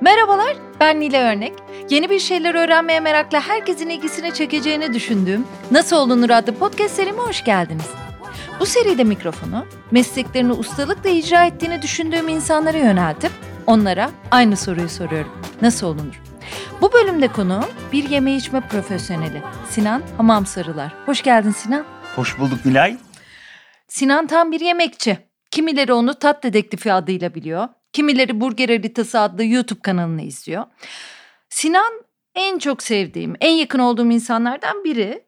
Merhabalar, ben Nile Örnek. Yeni bir şeyler öğrenmeye merakla herkesin ilgisini çekeceğini düşündüğüm Nasıl Olunur adlı podcast serime hoş geldiniz. Bu seride mikrofonu mesleklerini ustalıkla icra ettiğini düşündüğüm insanlara yöneltip onlara aynı soruyu soruyorum. Nasıl olunur? Bu bölümde konuğum bir yeme içme profesyoneli Sinan Hamam Sarılar. Hoş geldin Sinan. Hoş bulduk Nilay. Sinan tam bir yemekçi. Kimileri onu Tat Dedektifi adıyla biliyor. Kimileri Burger Haritası adlı YouTube kanalını izliyor. Sinan en çok sevdiğim, en yakın olduğum insanlardan biri.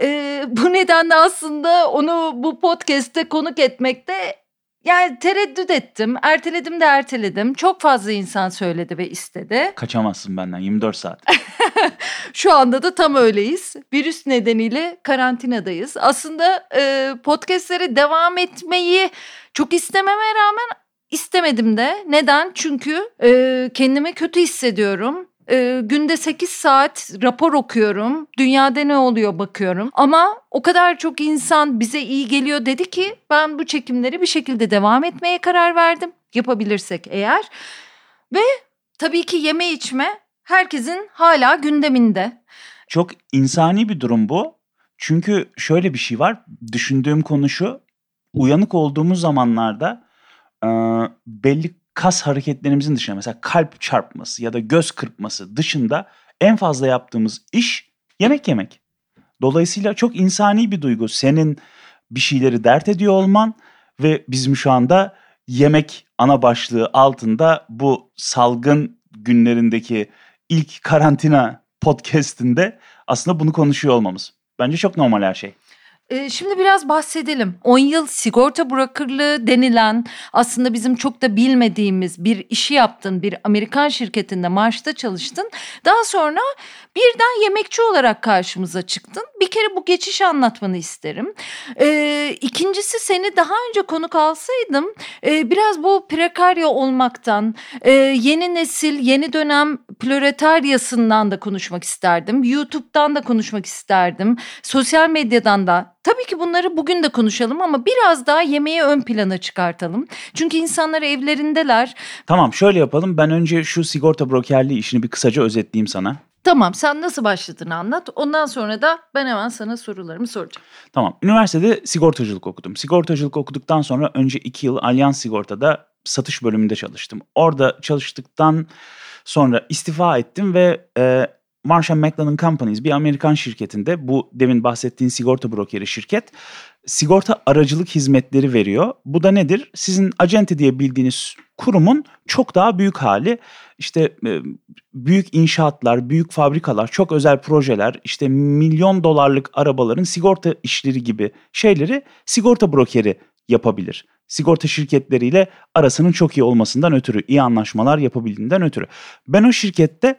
Ee, bu nedenle aslında onu bu podcast'te konuk etmekte yani tereddüt ettim. Erteledim de erteledim. Çok fazla insan söyledi ve istedi. Kaçamazsın benden 24 saat. Şu anda da tam öyleyiz. Virüs nedeniyle karantinadayız. Aslında e, podcastlere devam etmeyi çok istememe rağmen istemedim de. Neden? Çünkü e, kendimi kötü hissediyorum. E, günde 8 saat rapor okuyorum. Dünyada ne oluyor bakıyorum. Ama o kadar çok insan bize iyi geliyor dedi ki ben bu çekimleri bir şekilde devam etmeye karar verdim. Yapabilirsek eğer. Ve tabii ki yeme içme herkesin hala gündeminde. Çok insani bir durum bu. Çünkü şöyle bir şey var. Düşündüğüm konu şu. Uyanık olduğumuz zamanlarda e, belli kas hareketlerimizin dışında mesela kalp çarpması ya da göz kırpması dışında en fazla yaptığımız iş yemek yemek. Dolayısıyla çok insani bir duygu. Senin bir şeyleri dert ediyor olman ve bizim şu anda yemek ana başlığı altında bu salgın günlerindeki ilk karantina podcast'inde aslında bunu konuşuyor olmamız. Bence çok normal her şey. Ee, şimdi biraz bahsedelim. 10 yıl sigorta brokerlığı denilen aslında bizim çok da bilmediğimiz bir işi yaptın. Bir Amerikan şirketinde maaşta çalıştın. Daha sonra birden yemekçi olarak karşımıza çıktın. Bir kere bu geçişi anlatmanı isterim. Ee, ikincisi seni daha önce konuk alsaydım e, biraz bu prekarya olmaktan, e, yeni nesil, yeni dönem ploretaryasından da konuşmak isterdim. YouTube'dan da konuşmak isterdim. Sosyal medyadan da Tabii ki bunları bugün de konuşalım ama biraz daha yemeği ön plana çıkartalım. Çünkü insanlar evlerindeler. Tamam şöyle yapalım. Ben önce şu sigorta brokerliği işini bir kısaca özetleyeyim sana. Tamam sen nasıl başladığını anlat. Ondan sonra da ben hemen sana sorularımı soracağım. Tamam. Üniversitede sigortacılık okudum. Sigortacılık okuduktan sonra önce iki yıl Alyans Sigorta'da satış bölümünde çalıştım. Orada çalıştıktan sonra istifa ettim ve e, Marsh McLennan Companies bir Amerikan şirketinde bu demin bahsettiğin sigorta brokeri şirket sigorta aracılık hizmetleri veriyor. Bu da nedir? Sizin acente diye bildiğiniz kurumun çok daha büyük hali. İşte e, büyük inşaatlar, büyük fabrikalar, çok özel projeler, işte milyon dolarlık arabaların sigorta işleri gibi şeyleri sigorta brokeri yapabilir. Sigorta şirketleriyle arasının çok iyi olmasından ötürü, iyi anlaşmalar yapabildiğinden ötürü. Ben o şirkette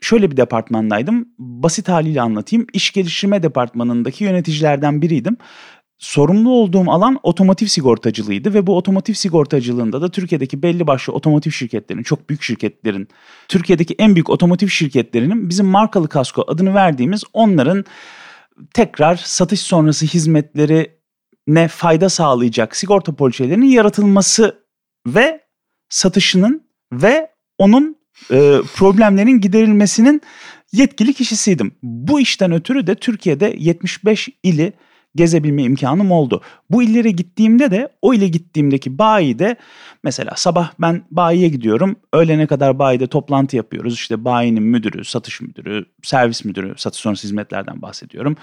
şöyle bir departmandaydım. Basit haliyle anlatayım. İş geliştirme departmanındaki yöneticilerden biriydim. Sorumlu olduğum alan otomotiv sigortacılığıydı ve bu otomotiv sigortacılığında da Türkiye'deki belli başlı otomotiv şirketlerin, çok büyük şirketlerin, Türkiye'deki en büyük otomotiv şirketlerinin bizim markalı kasko adını verdiğimiz onların tekrar satış sonrası hizmetleri ne fayda sağlayacak sigorta poliçelerinin yaratılması ve satışının ve onun e, problemlerin giderilmesinin yetkili kişisiydim. Bu işten ötürü de Türkiye'de 75 ili gezebilme imkanım oldu. Bu illere gittiğimde de o ile gittiğimdeki bayide mesela sabah ben bayiye gidiyorum. Öğlene kadar bayide toplantı yapıyoruz. İşte bayinin müdürü, satış müdürü, servis müdürü, satış sonrası hizmetlerden bahsediyorum.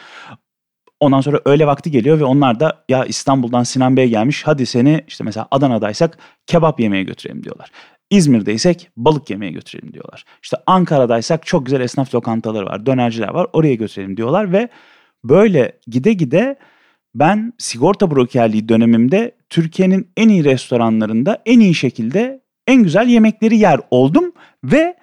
Ondan sonra öğle vakti geliyor ve onlar da ya İstanbul'dan Sinan Bey gelmiş hadi seni işte mesela Adana'daysak kebap yemeye götürelim diyorlar. İzmir'deysek balık yemeye götürelim diyorlar. İşte Ankara'daysak çok güzel esnaf lokantaları var, dönerciler var oraya götürelim diyorlar ve böyle gide gide ben sigorta brokerliği dönemimde Türkiye'nin en iyi restoranlarında en iyi şekilde en güzel yemekleri yer oldum ve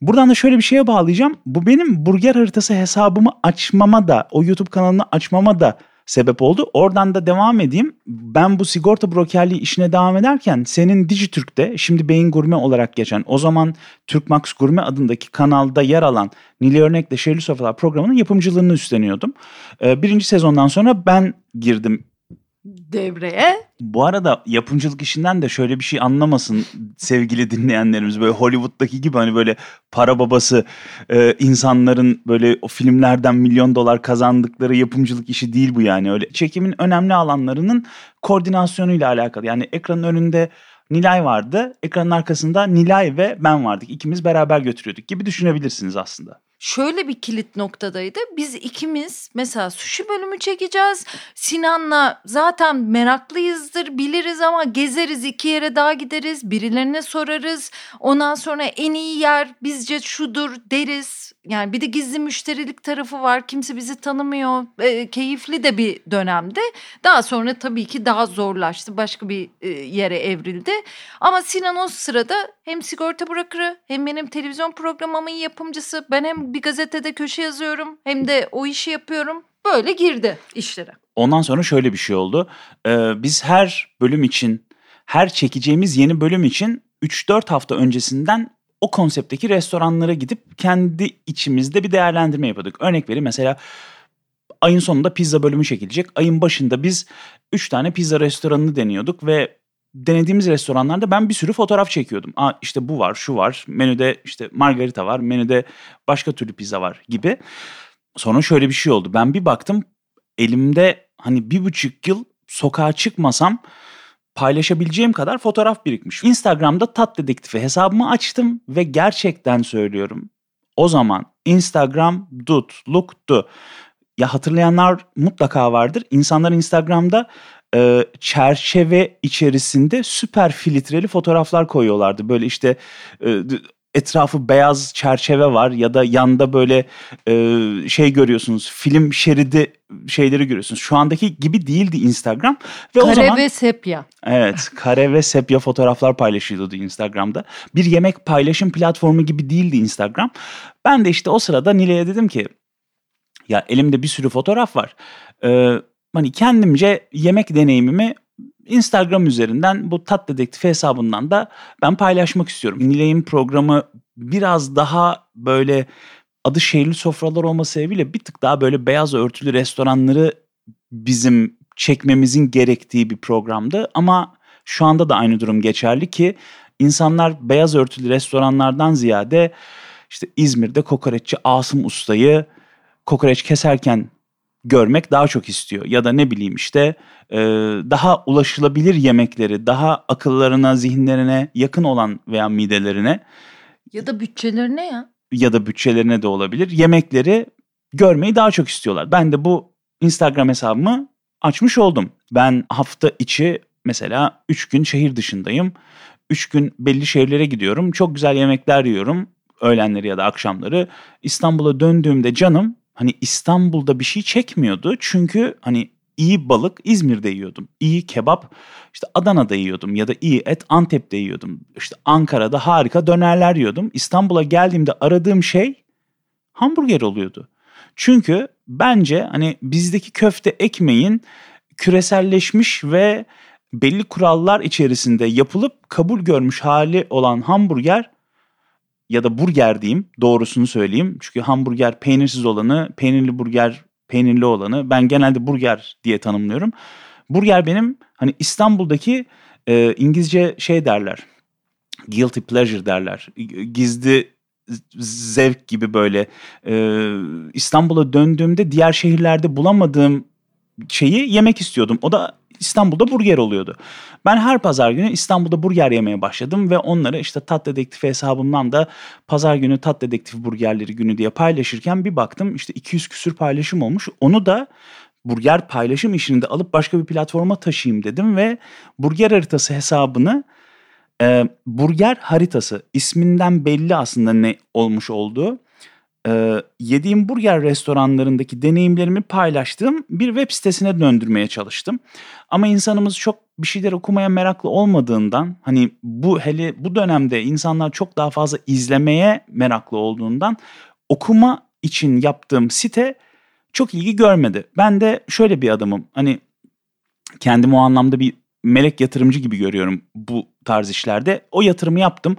buradan da şöyle bir şeye bağlayacağım. Bu benim burger haritası hesabımı açmama da o YouTube kanalını açmama da sebep oldu. Oradan da devam edeyim. Ben bu sigorta brokerliği işine devam ederken senin Dijitürk'te şimdi Beyin Gurme olarak geçen o zaman Türkmax Gurme adındaki kanalda yer alan Nili Örnek'le Şehirli Sofralar programının yapımcılığını üstleniyordum. Ee, birinci sezondan sonra ben girdim devreye. Bu arada yapımcılık işinden de şöyle bir şey anlamasın sevgili dinleyenlerimiz. Böyle Hollywood'daki gibi hani böyle para babası e, insanların böyle o filmlerden milyon dolar kazandıkları yapımcılık işi değil bu yani. Öyle çekimin önemli alanlarının koordinasyonuyla alakalı. Yani ekranın önünde Nilay vardı. Ekranın arkasında Nilay ve ben vardık. İkimiz beraber götürüyorduk gibi düşünebilirsiniz aslında şöyle bir kilit noktadaydı. Biz ikimiz mesela sushi bölümü çekeceğiz. Sinan'la zaten meraklıyızdır, biliriz ama gezeriz, iki yere daha gideriz, birilerine sorarız. Ondan sonra en iyi yer bizce şudur deriz. Yani bir de gizli müşterilik tarafı var. Kimse bizi tanımıyor. E, keyifli de bir dönemde. Daha sonra tabii ki daha zorlaştı. Başka bir e, yere evrildi. Ama Sinan o sırada hem sigorta bırakırı hem benim televizyon programımın yapımcısı. Ben hem bir gazetede köşe yazıyorum hem de o işi yapıyorum. Böyle girdi işlere. Ondan sonra şöyle bir şey oldu. Ee, biz her bölüm için, her çekeceğimiz yeni bölüm için 3-4 hafta öncesinden o konseptteki restoranlara gidip kendi içimizde bir değerlendirme yapıyorduk. Örnek vereyim mesela ayın sonunda pizza bölümü çekilecek. Ayın başında biz 3 tane pizza restoranını deniyorduk ve denediğimiz restoranlarda ben bir sürü fotoğraf çekiyordum. Aa işte bu var, şu var. Menüde işte margarita var, menüde başka türlü pizza var gibi. Sonra şöyle bir şey oldu. Ben bir baktım elimde hani bir buçuk yıl sokağa çıkmasam paylaşabileceğim kadar fotoğraf birikmiş. Instagram'da Tat Dedektifi hesabımı açtım ve gerçekten söylüyorum. O zaman Instagram tutluktu. Ya hatırlayanlar mutlaka vardır. İnsanlar Instagram'da e, çerçeve içerisinde süper filtreli fotoğraflar koyuyorlardı. Böyle işte e, etrafı beyaz çerçeve var ya da yanda böyle e, şey görüyorsunuz film şeridi şeyleri görüyorsunuz. Şu andaki gibi değildi Instagram ve kare o zaman ve sepya. Evet, kare ve sepya fotoğraflar paylaşılıyordu Instagram'da. Bir yemek paylaşım platformu gibi değildi Instagram. Ben de işte o sırada Nilay'a dedim ki ya elimde bir sürü fotoğraf var. Ee, hani kendimce yemek deneyimimi Instagram üzerinden bu Tat Dedektifi hesabından da ben paylaşmak istiyorum. Nilay'ın programı biraz daha böyle adı şehirli sofralar olması sebebiyle bir tık daha böyle beyaz örtülü restoranları bizim çekmemizin gerektiği bir programdı. Ama şu anda da aynı durum geçerli ki insanlar beyaz örtülü restoranlardan ziyade işte İzmir'de kokoreççi Asım Usta'yı kokoreç keserken görmek daha çok istiyor. Ya da ne bileyim işte e, daha ulaşılabilir yemekleri, daha akıllarına, zihinlerine yakın olan veya midelerine. Ya da bütçelerine ya. Ya da bütçelerine de olabilir. Yemekleri görmeyi daha çok istiyorlar. Ben de bu Instagram hesabımı açmış oldum. Ben hafta içi mesela 3 gün şehir dışındayım. 3 gün belli şehirlere gidiyorum. Çok güzel yemekler yiyorum öğlenleri ya da akşamları. İstanbul'a döndüğümde canım hani İstanbul'da bir şey çekmiyordu. Çünkü hani iyi balık İzmir'de yiyordum. İyi kebap işte Adana'da yiyordum ya da iyi et Antep'te yiyordum. İşte Ankara'da harika dönerler yiyordum. İstanbul'a geldiğimde aradığım şey hamburger oluyordu. Çünkü bence hani bizdeki köfte ekmeğin küreselleşmiş ve belli kurallar içerisinde yapılıp kabul görmüş hali olan hamburger ya da burger diyeyim doğrusunu söyleyeyim. Çünkü hamburger peynirsiz olanı, peynirli burger peynirli olanı ben genelde burger diye tanımlıyorum. Burger benim hani İstanbul'daki e, İngilizce şey derler. Guilty pleasure derler. Gizli zevk gibi böyle e, İstanbul'a döndüğümde diğer şehirlerde bulamadığım şeyi yemek istiyordum. O da İstanbul'da burger oluyordu. Ben her pazar günü İstanbul'da burger yemeye başladım ve onları işte Tat Dedektifi hesabımdan da pazar günü Tat Dedektifi burgerleri günü diye paylaşırken bir baktım işte 200 küsür paylaşım olmuş. Onu da burger paylaşım işini de alıp başka bir platforma taşıyayım dedim ve burger haritası hesabını e, burger haritası isminden belli aslında ne olmuş olduğu e, yediğim burger restoranlarındaki deneyimlerimi paylaştığım bir web sitesine döndürmeye çalıştım. Ama insanımız çok bir şeyler okumaya meraklı olmadığından hani bu hele bu dönemde insanlar çok daha fazla izlemeye meraklı olduğundan okuma için yaptığım site çok ilgi görmedi. Ben de şöyle bir adamım. Hani kendimi o anlamda bir melek yatırımcı gibi görüyorum bu tarz işlerde. O yatırımı yaptım.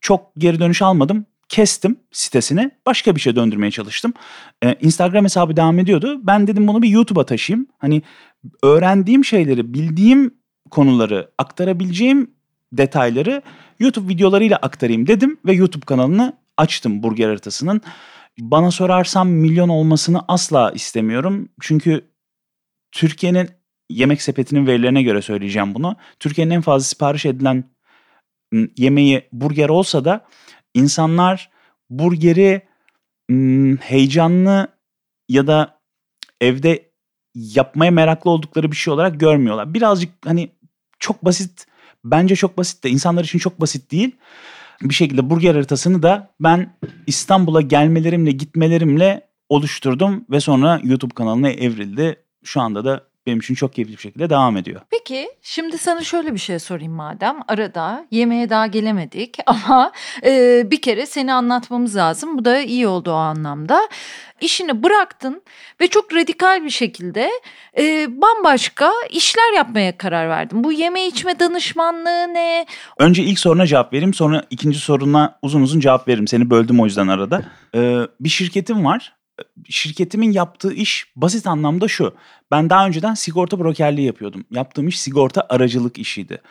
Çok geri dönüş almadım kestim sitesini başka bir şey döndürmeye çalıştım. Ee, Instagram hesabı devam ediyordu. Ben dedim bunu bir YouTube'a taşıyayım. Hani öğrendiğim şeyleri, bildiğim konuları, aktarabileceğim detayları YouTube videolarıyla aktarayım dedim ve YouTube kanalını açtım Burger Haritası'nın. Bana sorarsam milyon olmasını asla istemiyorum. Çünkü Türkiye'nin yemek sepetinin verilerine göre söyleyeceğim bunu. Türkiye'nin en fazla sipariş edilen yemeği burger olsa da insanlar burgeri heyecanlı ya da evde yapmaya meraklı oldukları bir şey olarak görmüyorlar. Birazcık hani çok basit bence çok basit de insanlar için çok basit değil. Bir şekilde burger haritasını da ben İstanbul'a gelmelerimle gitmelerimle oluşturdum ve sonra YouTube kanalına evrildi. Şu anda da benim için çok keyifli bir şekilde devam ediyor. Peki şimdi sana şöyle bir şey sorayım madem. Arada yemeğe daha gelemedik ama e, bir kere seni anlatmamız lazım. Bu da iyi oldu o anlamda. İşini bıraktın ve çok radikal bir şekilde e, bambaşka işler yapmaya karar verdin. Bu yeme içme danışmanlığı ne? Önce ilk soruna cevap vereyim sonra ikinci soruna uzun uzun cevap veririm. Seni böldüm o yüzden arada. Ee, bir şirketim var şirketimin yaptığı iş basit anlamda şu. Ben daha önceden sigorta brokerliği yapıyordum. Yaptığım iş sigorta aracılık işiydi.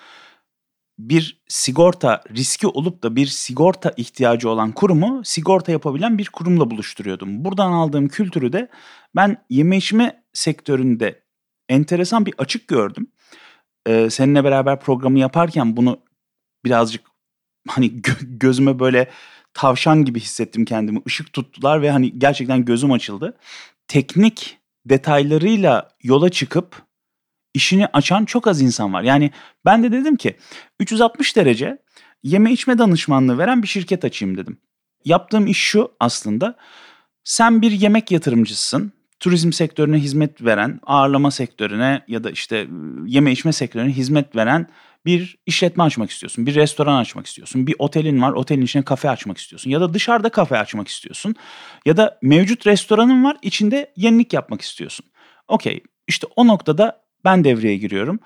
Bir sigorta riski olup da bir sigorta ihtiyacı olan kurumu sigorta yapabilen bir kurumla buluşturuyordum. Buradan aldığım kültürü de ben yeme içme sektöründe enteresan bir açık gördüm. Ee, seninle beraber programı yaparken bunu birazcık hani gö- gözüme böyle tavşan gibi hissettim kendimi. Işık tuttular ve hani gerçekten gözüm açıldı. Teknik detaylarıyla yola çıkıp işini açan çok az insan var. Yani ben de dedim ki 360 derece yeme içme danışmanlığı veren bir şirket açayım dedim. Yaptığım iş şu aslında. Sen bir yemek yatırımcısın. Turizm sektörüne hizmet veren, ağırlama sektörüne ya da işte yeme içme sektörüne hizmet veren bir işletme açmak istiyorsun, bir restoran açmak istiyorsun, bir otelin var, otelin içine kafe açmak istiyorsun ya da dışarıda kafe açmak istiyorsun ya da mevcut restoranın var, içinde yenilik yapmak istiyorsun. Okey, işte o noktada ben devreye giriyorum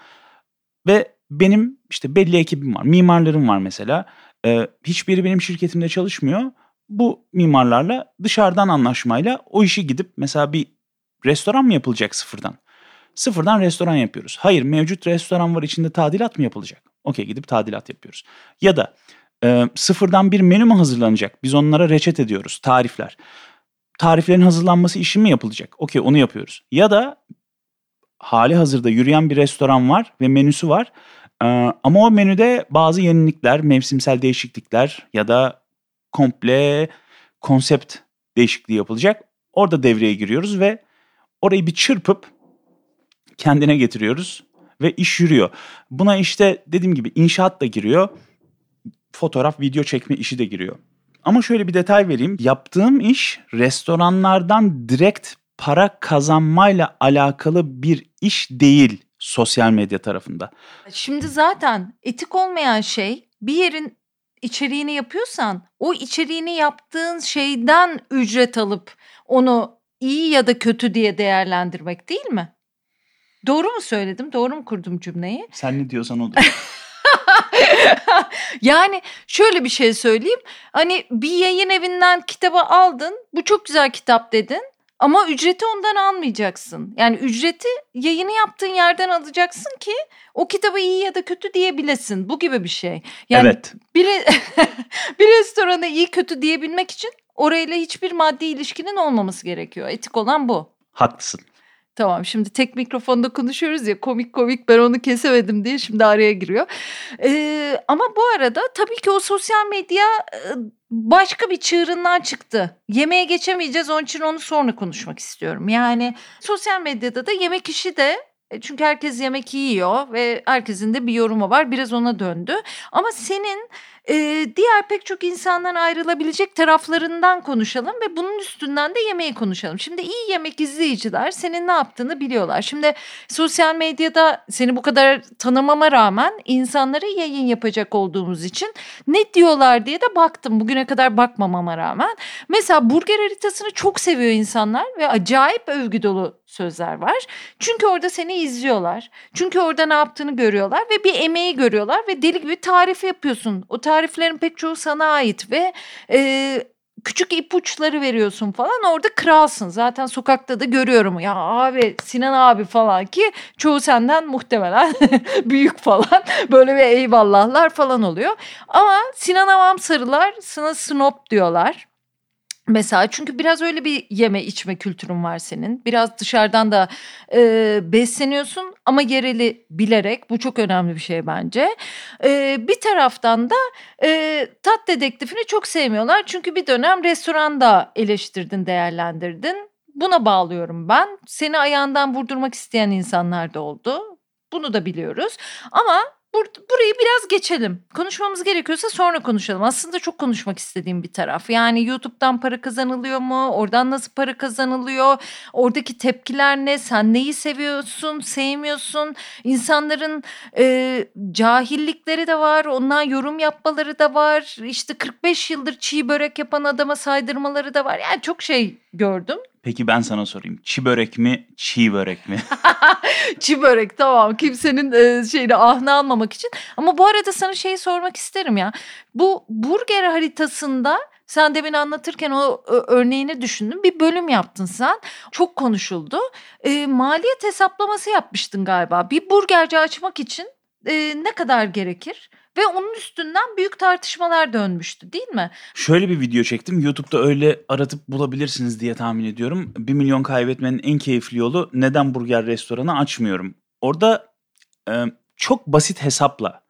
ve benim işte belli ekibim var, mimarlarım var mesela. Ee, hiçbiri benim şirketimde çalışmıyor. Bu mimarlarla dışarıdan anlaşmayla o işi gidip mesela bir restoran mı yapılacak sıfırdan? Sıfırdan restoran yapıyoruz. Hayır mevcut restoran var içinde tadilat mı yapılacak? Okey gidip tadilat yapıyoruz. Ya da e, sıfırdan bir menü mü hazırlanacak? Biz onlara reçet ediyoruz, tarifler. Tariflerin hazırlanması işi mi yapılacak? Okey onu yapıyoruz. Ya da hali hazırda yürüyen bir restoran var ve menüsü var. Ee, ama o menüde bazı yenilikler, mevsimsel değişiklikler ya da komple konsept değişikliği yapılacak. Orada devreye giriyoruz ve orayı bir çırpıp kendine getiriyoruz ve iş yürüyor. Buna işte dediğim gibi inşaat da giriyor. Fotoğraf, video çekme işi de giriyor. Ama şöyle bir detay vereyim. Yaptığım iş restoranlardan direkt para kazanmayla alakalı bir iş değil sosyal medya tarafında. Şimdi zaten etik olmayan şey bir yerin içeriğini yapıyorsan o içeriğini yaptığın şeyden ücret alıp onu iyi ya da kötü diye değerlendirmek değil mi? Doğru mu söyledim? Doğru mu kurdum cümleyi? Sen ne diyorsan odur. yani şöyle bir şey söyleyeyim. Hani bir yayın evinden kitabı aldın. Bu çok güzel kitap dedin. Ama ücreti ondan almayacaksın. Yani ücreti yayını yaptığın yerden alacaksın ki o kitabı iyi ya da kötü diyebilesin. Bu gibi bir şey. Yani evet. Bir, bir restorana iyi kötü diyebilmek için orayla hiçbir maddi ilişkinin olmaması gerekiyor. Etik olan bu. Haklısın. Tamam şimdi tek mikrofonda konuşuyoruz ya komik komik ben onu kesemedim diye şimdi araya giriyor. Ee, ama bu arada tabii ki o sosyal medya başka bir çığırından çıktı. Yemeğe geçemeyeceğiz onun için onu sonra konuşmak istiyorum. Yani sosyal medyada da yemek işi de çünkü herkes yemek yiyor ve herkesin de bir yorumu var. Biraz ona döndü. Ama senin e, diğer pek çok insandan ayrılabilecek taraflarından konuşalım ve bunun üstünden de yemeği konuşalım. Şimdi iyi yemek izleyiciler senin ne yaptığını biliyorlar. Şimdi sosyal medyada seni bu kadar tanımama rağmen insanlara yayın yapacak olduğumuz için ne diyorlar diye de baktım. Bugüne kadar bakmamama rağmen. Mesela burger haritasını çok seviyor insanlar ve acayip övgü dolu sözler var. Çünkü orada seni izliyorlar. Çünkü orada ne yaptığını görüyorlar ve bir emeği görüyorlar ve deli gibi tarif yapıyorsun. O tariflerin pek çoğu sana ait ve e, küçük ipuçları veriyorsun falan orada kralsın. Zaten sokakta da görüyorum ya abi Sinan abi falan ki çoğu senden muhtemelen büyük falan böyle bir eyvallahlar falan oluyor. Ama Sinan Avam sarılar sana snop diyorlar. Mesela çünkü biraz öyle bir yeme içme kültürün var senin. Biraz dışarıdan da e, besleniyorsun ama yereli bilerek. Bu çok önemli bir şey bence. E, bir taraftan da e, tat dedektifini çok sevmiyorlar. Çünkü bir dönem restoranda eleştirdin, değerlendirdin. Buna bağlıyorum ben. Seni ayağından vurdurmak isteyen insanlar da oldu. Bunu da biliyoruz. Ama Bur burayı biraz geçelim. Konuşmamız gerekiyorsa sonra konuşalım. Aslında çok konuşmak istediğim bir taraf. Yani YouTube'dan para kazanılıyor mu? Oradan nasıl para kazanılıyor? Oradaki tepkiler ne? Sen neyi seviyorsun, sevmiyorsun? İnsanların e, cahillikleri de var. Ondan yorum yapmaları da var. İşte 45 yıldır çiğ börek yapan adama saydırmaları da var. Yani çok şey gördüm. Peki ben sana sorayım. Çi börek mi, çiğ börek mi? çi börek tamam. Kimsenin e, şeyini ahını almamak için. Ama bu arada sana şeyi sormak isterim ya. Bu burger haritasında sen demin anlatırken o örneğini düşündüm. Bir bölüm yaptın sen. Çok konuşuldu. E, maliyet hesaplaması yapmıştın galiba. Bir burgerci açmak için e, ne kadar gerekir? Ve onun üstünden büyük tartışmalar dönmüştü değil mi? Şöyle bir video çektim. YouTube'da öyle aratıp bulabilirsiniz diye tahmin ediyorum. 1 milyon kaybetmenin en keyifli yolu neden burger restoranı açmıyorum. Orada e, çok basit hesapla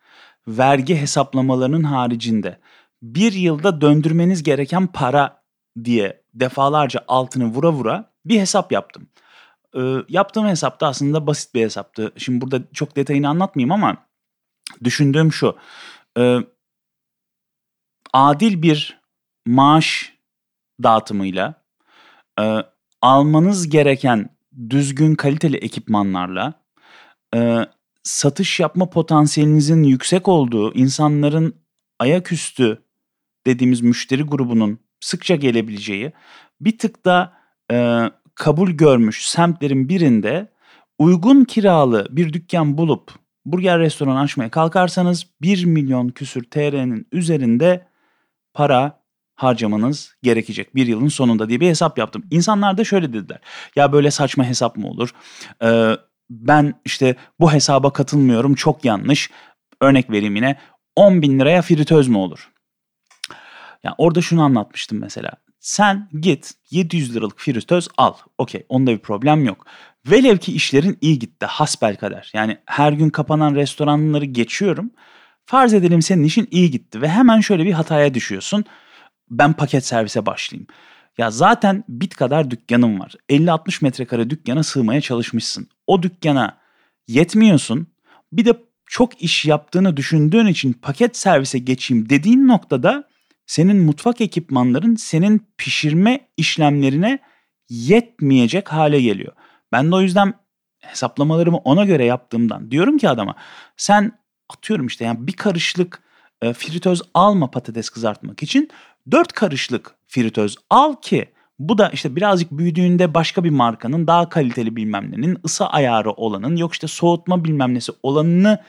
vergi hesaplamalarının haricinde bir yılda döndürmeniz gereken para diye defalarca altını vura vura bir hesap yaptım. E, yaptığım hesapta aslında basit bir hesaptı. Şimdi burada çok detayını anlatmayayım ama düşündüğüm şu. E, adil bir maaş dağıtımıyla e, almanız gereken düzgün kaliteli ekipmanlarla e, satış yapma potansiyelinizin yüksek olduğu insanların ayaküstü dediğimiz müşteri grubunun sıkça gelebileceği bir tık da e, kabul görmüş semtlerin birinde uygun kiralı bir dükkan bulup burger restoranı açmaya kalkarsanız 1 milyon küsür TL'nin üzerinde para harcamanız gerekecek bir yılın sonunda diye bir hesap yaptım. İnsanlar da şöyle dediler. Ya böyle saçma hesap mı olur? Ee, ben işte bu hesaba katılmıyorum çok yanlış. Örnek vereyim yine 10 bin liraya fritöz mü olur? Yani orada şunu anlatmıştım mesela. Sen git 700 liralık fritöz al. Okey onda bir problem yok. Velev ki işlerin iyi gitti hasbel kadar. Yani her gün kapanan restoranları geçiyorum. Farz edelim senin işin iyi gitti ve hemen şöyle bir hataya düşüyorsun. Ben paket servise başlayayım. Ya zaten bit kadar dükkanın var. 50-60 metrekare dükkana sığmaya çalışmışsın. O dükkana yetmiyorsun. Bir de çok iş yaptığını düşündüğün için paket servise geçeyim dediğin noktada senin mutfak ekipmanların senin pişirme işlemlerine yetmeyecek hale geliyor. Ben de o yüzden hesaplamalarımı ona göre yaptığımdan diyorum ki adama sen atıyorum işte yani bir karışlık e, fritöz alma patates kızartmak için dört karışlık fritöz al ki bu da işte birazcık büyüdüğünde başka bir markanın daha kaliteli bilmem nenin ısı ayarı olanın yok işte soğutma bilmem nesi olanını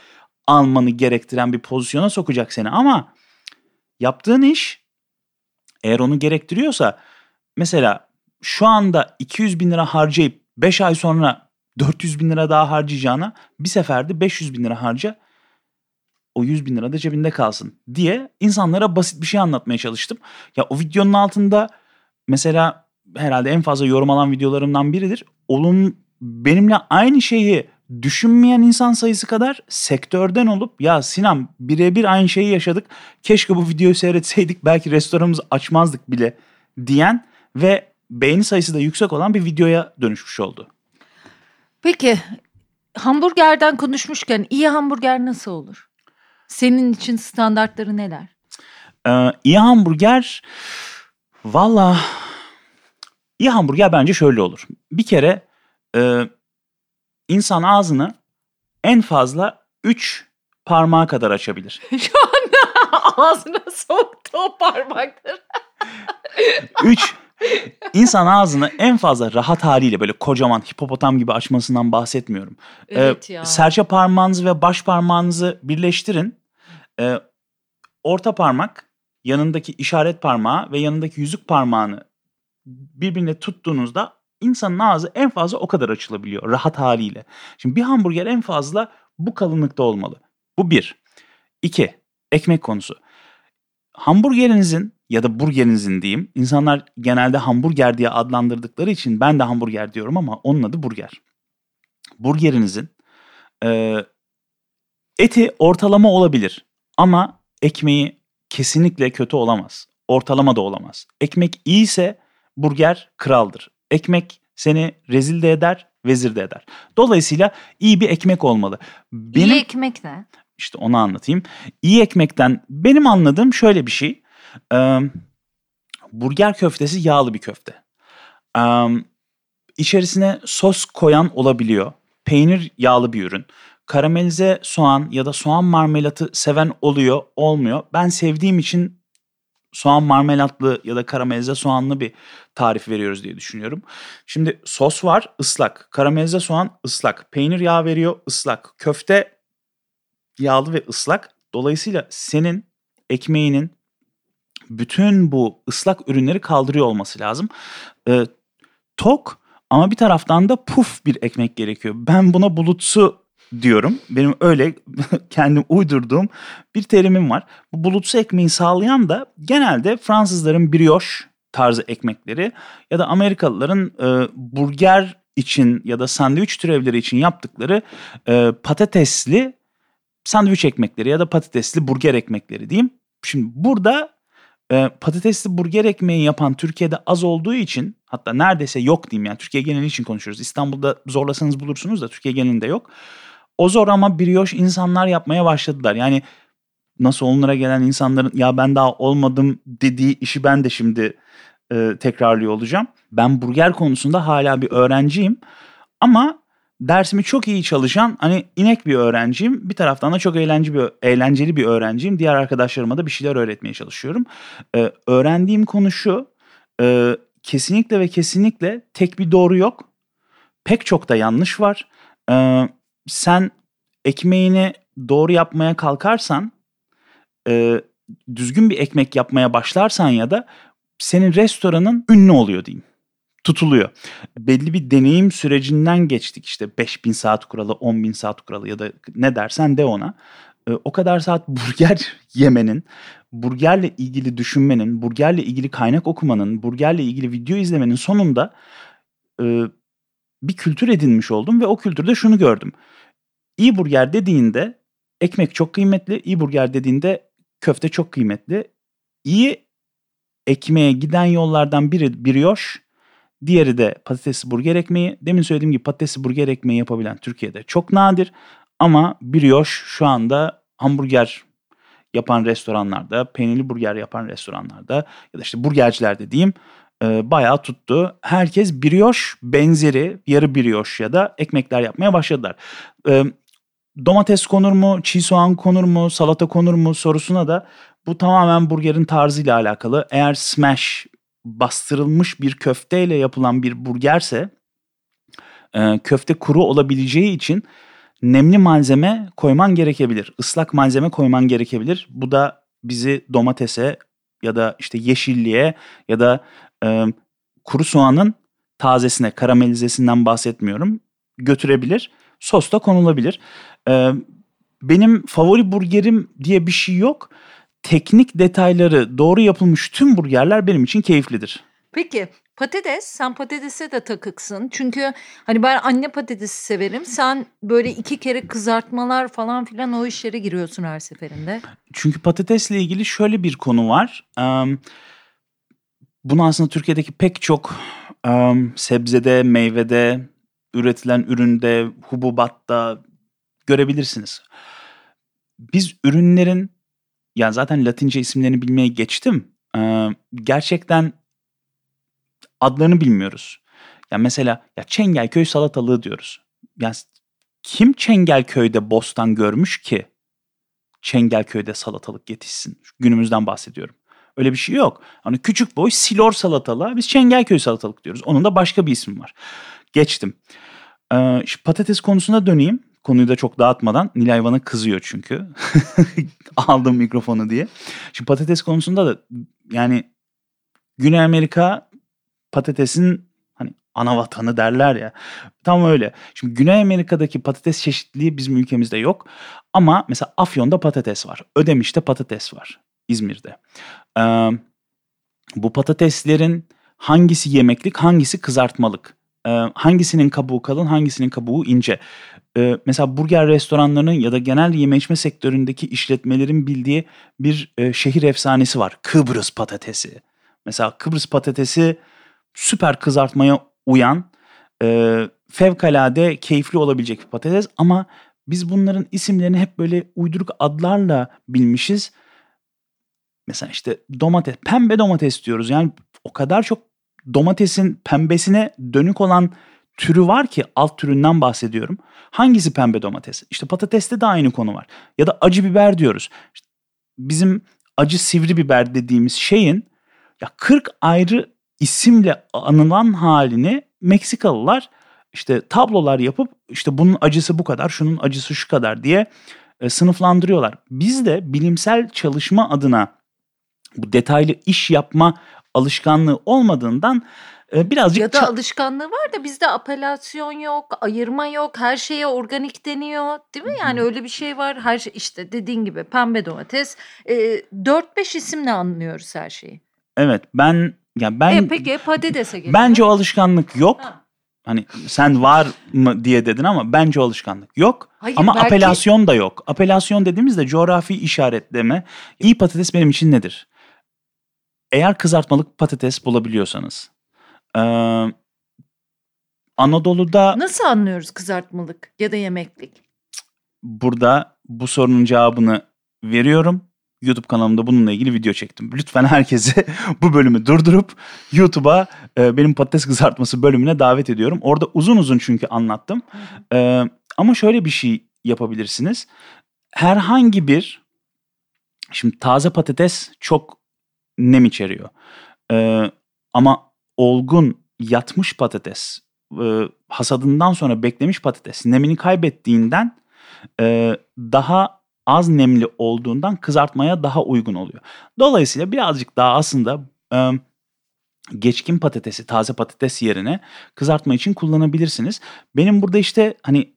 almanı gerektiren bir pozisyona sokacak seni. Ama yaptığın iş eğer onu gerektiriyorsa mesela şu anda 200 bin lira harcayıp 5 ay sonra 400 bin lira daha harcayacağına bir seferde 500 bin lira harca o 100 bin lira da cebinde kalsın diye insanlara basit bir şey anlatmaya çalıştım. Ya o videonun altında mesela herhalde en fazla yorum alan videolarımdan biridir. Onun benimle aynı şeyi düşünmeyen insan sayısı kadar sektörden olup ya Sinan birebir aynı şeyi yaşadık. Keşke bu videoyu seyretseydik belki restoranımızı açmazdık bile diyen ve beğeni sayısı da yüksek olan bir videoya dönüşmüş oldu. Peki hamburgerden konuşmuşken iyi hamburger nasıl olur? Senin için standartları neler? Ee, iyi hamburger valla iyi hamburger bence şöyle olur. Bir kere e, insan ağzını en fazla 3 parmağa kadar açabilir. Şu anda ağzına soktuğu parmaktır. 3 İnsan ağzını en fazla rahat haliyle böyle kocaman hipopotam gibi açmasından bahsetmiyorum. Ee, evet ya. serçe parmağınızı ve baş parmağınızı birleştirin. Ee, orta parmak yanındaki işaret parmağı ve yanındaki yüzük parmağını birbirine tuttuğunuzda insanın ağzı en fazla o kadar açılabiliyor rahat haliyle. Şimdi bir hamburger en fazla bu kalınlıkta olmalı. Bu bir. İki, ekmek konusu. Hamburgerinizin ya da burgerinizin diyeyim. İnsanlar genelde hamburger diye adlandırdıkları için ben de hamburger diyorum ama onun adı burger. Burgerinizin e, eti ortalama olabilir ama ekmeği kesinlikle kötü olamaz. Ortalama da olamaz. Ekmek iyiyse burger kraldır. Ekmek seni rezil de eder, vezir de eder. Dolayısıyla iyi bir ekmek olmalı. Benim, iyi ekmek ne? İşte onu anlatayım. İyi ekmekten benim anladığım şöyle bir şey. Burger köftesi yağlı bir köfte. Ee, içerisine sos koyan olabiliyor. Peynir yağlı bir ürün. Karamelize soğan ya da soğan marmelatı seven oluyor, olmuyor. Ben sevdiğim için soğan marmelatlı ya da karamelize soğanlı bir tarif veriyoruz diye düşünüyorum. Şimdi sos var ıslak. Karamelize soğan ıslak. Peynir yağı veriyor ıslak. Köfte yağlı ve ıslak. Dolayısıyla senin ekmeğinin bütün bu ıslak ürünleri kaldırıyor olması lazım. Ee, tok ama bir taraftan da puf bir ekmek gerekiyor. Ben buna bulutsu diyorum. Benim öyle kendim uydurduğum bir terimim var. Bu bulutsu ekmeği sağlayan da genelde Fransızların brioche tarzı ekmekleri ya da Amerikalıların e, burger için ya da sandviç türevleri için yaptıkları e, patatesli sandviç ekmekleri ya da patatesli burger ekmekleri diyeyim. Şimdi burada e, patatesli burger ekmeği yapan Türkiye'de az olduğu için hatta neredeyse yok diyeyim yani Türkiye geneli için konuşuyoruz. İstanbul'da zorlasanız bulursunuz da Türkiye genelinde yok. O zor ama brioche insanlar yapmaya başladılar. Yani nasıl onlara gelen insanların ya ben daha olmadım dediği işi ben de şimdi e, tekrarlıyor olacağım. Ben burger konusunda hala bir öğrenciyim. Ama dersimi çok iyi çalışan hani inek bir öğrenciyim. Bir taraftan da çok eğlenceli bir, eğlenceli bir öğrenciyim. Diğer arkadaşlarıma da bir şeyler öğretmeye çalışıyorum. Ee, öğrendiğim konu şu. E, kesinlikle ve kesinlikle tek bir doğru yok. Pek çok da yanlış var. Ee, sen ekmeğini doğru yapmaya kalkarsan e, düzgün bir ekmek yapmaya başlarsan ya da senin restoranın ünlü oluyor diyeyim tutuluyor. Belli bir deneyim sürecinden geçtik işte 5000 saat kuralı, 10.000 saat kuralı ya da ne dersen de ona. E, o kadar saat burger yemenin, burgerle ilgili düşünmenin, burgerle ilgili kaynak okumanın, burgerle ilgili video izlemenin sonunda e, bir kültür edinmiş oldum ve o kültürde şunu gördüm. İyi burger dediğinde ekmek çok kıymetli, iyi burger dediğinde köfte çok kıymetli. İyi ekmeğe giden yollardan biri brioche, Diğeri de patatesli burger ekmeği. Demin söylediğim gibi patatesli burger ekmeği yapabilen Türkiye'de çok nadir. Ama brioche şu anda hamburger yapan restoranlarda, peynirli burger yapan restoranlarda ya da işte burgercilerde diyeyim e, bayağı tuttu. Herkes brioche benzeri yarı brioche ya da ekmekler yapmaya başladılar. E, domates konur mu, çiğ soğan konur mu, salata konur mu sorusuna da bu tamamen burgerin tarzıyla alakalı. Eğer smash bastırılmış bir köfteyle yapılan bir burgerse e, köfte kuru olabileceği için nemli malzeme koyman gerekebilir. Islak malzeme koyman gerekebilir. Bu da bizi domatese ya da işte yeşilliğe ya da e, kuru soğanın tazesine, karamelizesinden bahsetmiyorum. Götürebilir. Sos da konulabilir. E, benim favori burgerim diye bir şey yok teknik detayları doğru yapılmış tüm burgerler benim için keyiflidir. Peki patates sen patatese de takıksın. Çünkü hani ben anne patatesi severim. Sen böyle iki kere kızartmalar falan filan o işlere giriyorsun her seferinde. Çünkü patatesle ilgili şöyle bir konu var. Bunu aslında Türkiye'deki pek çok sebzede, meyvede, üretilen üründe, hububatta görebilirsiniz. Biz ürünlerin yani zaten Latince isimlerini bilmeye geçtim. Ee, gerçekten adlarını bilmiyoruz. Ya mesela ya Çengelköy salatalığı diyoruz. Yani kim Çengelköy'de bostan görmüş ki Çengelköy'de salatalık yetişsin? Günümüzden bahsediyorum. Öyle bir şey yok. Hani küçük boy silor salatalığa biz Çengelköy salatalık diyoruz. Onun da başka bir ismi var. Geçtim. Ee, patates konusuna döneyim. Konuyu da çok dağıtmadan Nilay bana kızıyor çünkü. Aldım mikrofonu diye. Şimdi patates konusunda da yani Güney Amerika patatesin hani ana vatanı derler ya. Tam öyle. Şimdi Güney Amerika'daki patates çeşitliliği bizim ülkemizde yok. Ama mesela Afyon'da patates var. Ödemiş'te patates var. İzmir'de. Ee, bu patateslerin hangisi yemeklik, hangisi kızartmalık? Ee, hangisinin kabuğu kalın, hangisinin kabuğu ince? Ee, mesela burger restoranlarının ya da genel yeme içme sektöründeki işletmelerin bildiği bir e, şehir efsanesi var. Kıbrıs patatesi. Mesela Kıbrıs patatesi süper kızartmaya uyan, e, fevkalade keyifli olabilecek bir patates ama biz bunların isimlerini hep böyle uyduruk adlarla bilmişiz. Mesela işte domates, pembe domates diyoruz. Yani o kadar çok domatesin pembesine dönük olan türü var ki alt türünden bahsediyorum. Hangisi pembe domates? İşte patateste de aynı konu var. Ya da acı biber diyoruz. İşte bizim acı sivri biber dediğimiz şeyin ya 40 ayrı isimle anılan halini Meksikalılar işte tablolar yapıp işte bunun acısı bu kadar, şunun acısı şu kadar diye e, sınıflandırıyorlar. Biz de bilimsel çalışma adına bu detaylı iş yapma alışkanlığı olmadığından birazcık... Ya da alışkanlığı var da bizde apelasyon yok, ayırma yok, her şeye organik deniyor değil mi? Yani öyle bir şey var. Her şey işte dediğin gibi pembe domates. E, 4-5 isimle anlıyoruz her şeyi. Evet ben ya ben e, peki patatese gelelim. Bence o alışkanlık yok. Ha. Hani sen var mı diye dedin ama bence o alışkanlık yok. Hayır, ama belki... apelasyon da yok. Apelasyon dediğimizde coğrafi işaretleme. İyi patates benim için nedir? Eğer kızartmalık patates bulabiliyorsanız. Ee, Anadolu'da... Nasıl anlıyoruz kızartmalık ya da yemeklik? Burada bu sorunun cevabını veriyorum. YouTube kanalımda bununla ilgili video çektim. Lütfen herkese bu bölümü durdurup YouTube'a e, benim patates kızartması bölümüne davet ediyorum. Orada uzun uzun çünkü anlattım. E, ama şöyle bir şey yapabilirsiniz. Herhangi bir şimdi taze patates çok nem içeriyor. E, ama olgun yatmış patates e, hasadından sonra beklemiş patates nemini kaybettiğinden e, daha az nemli olduğundan kızartmaya daha uygun oluyor. Dolayısıyla birazcık daha aslında e, geçkin patatesi, taze patates yerine kızartma için kullanabilirsiniz. Benim burada işte hani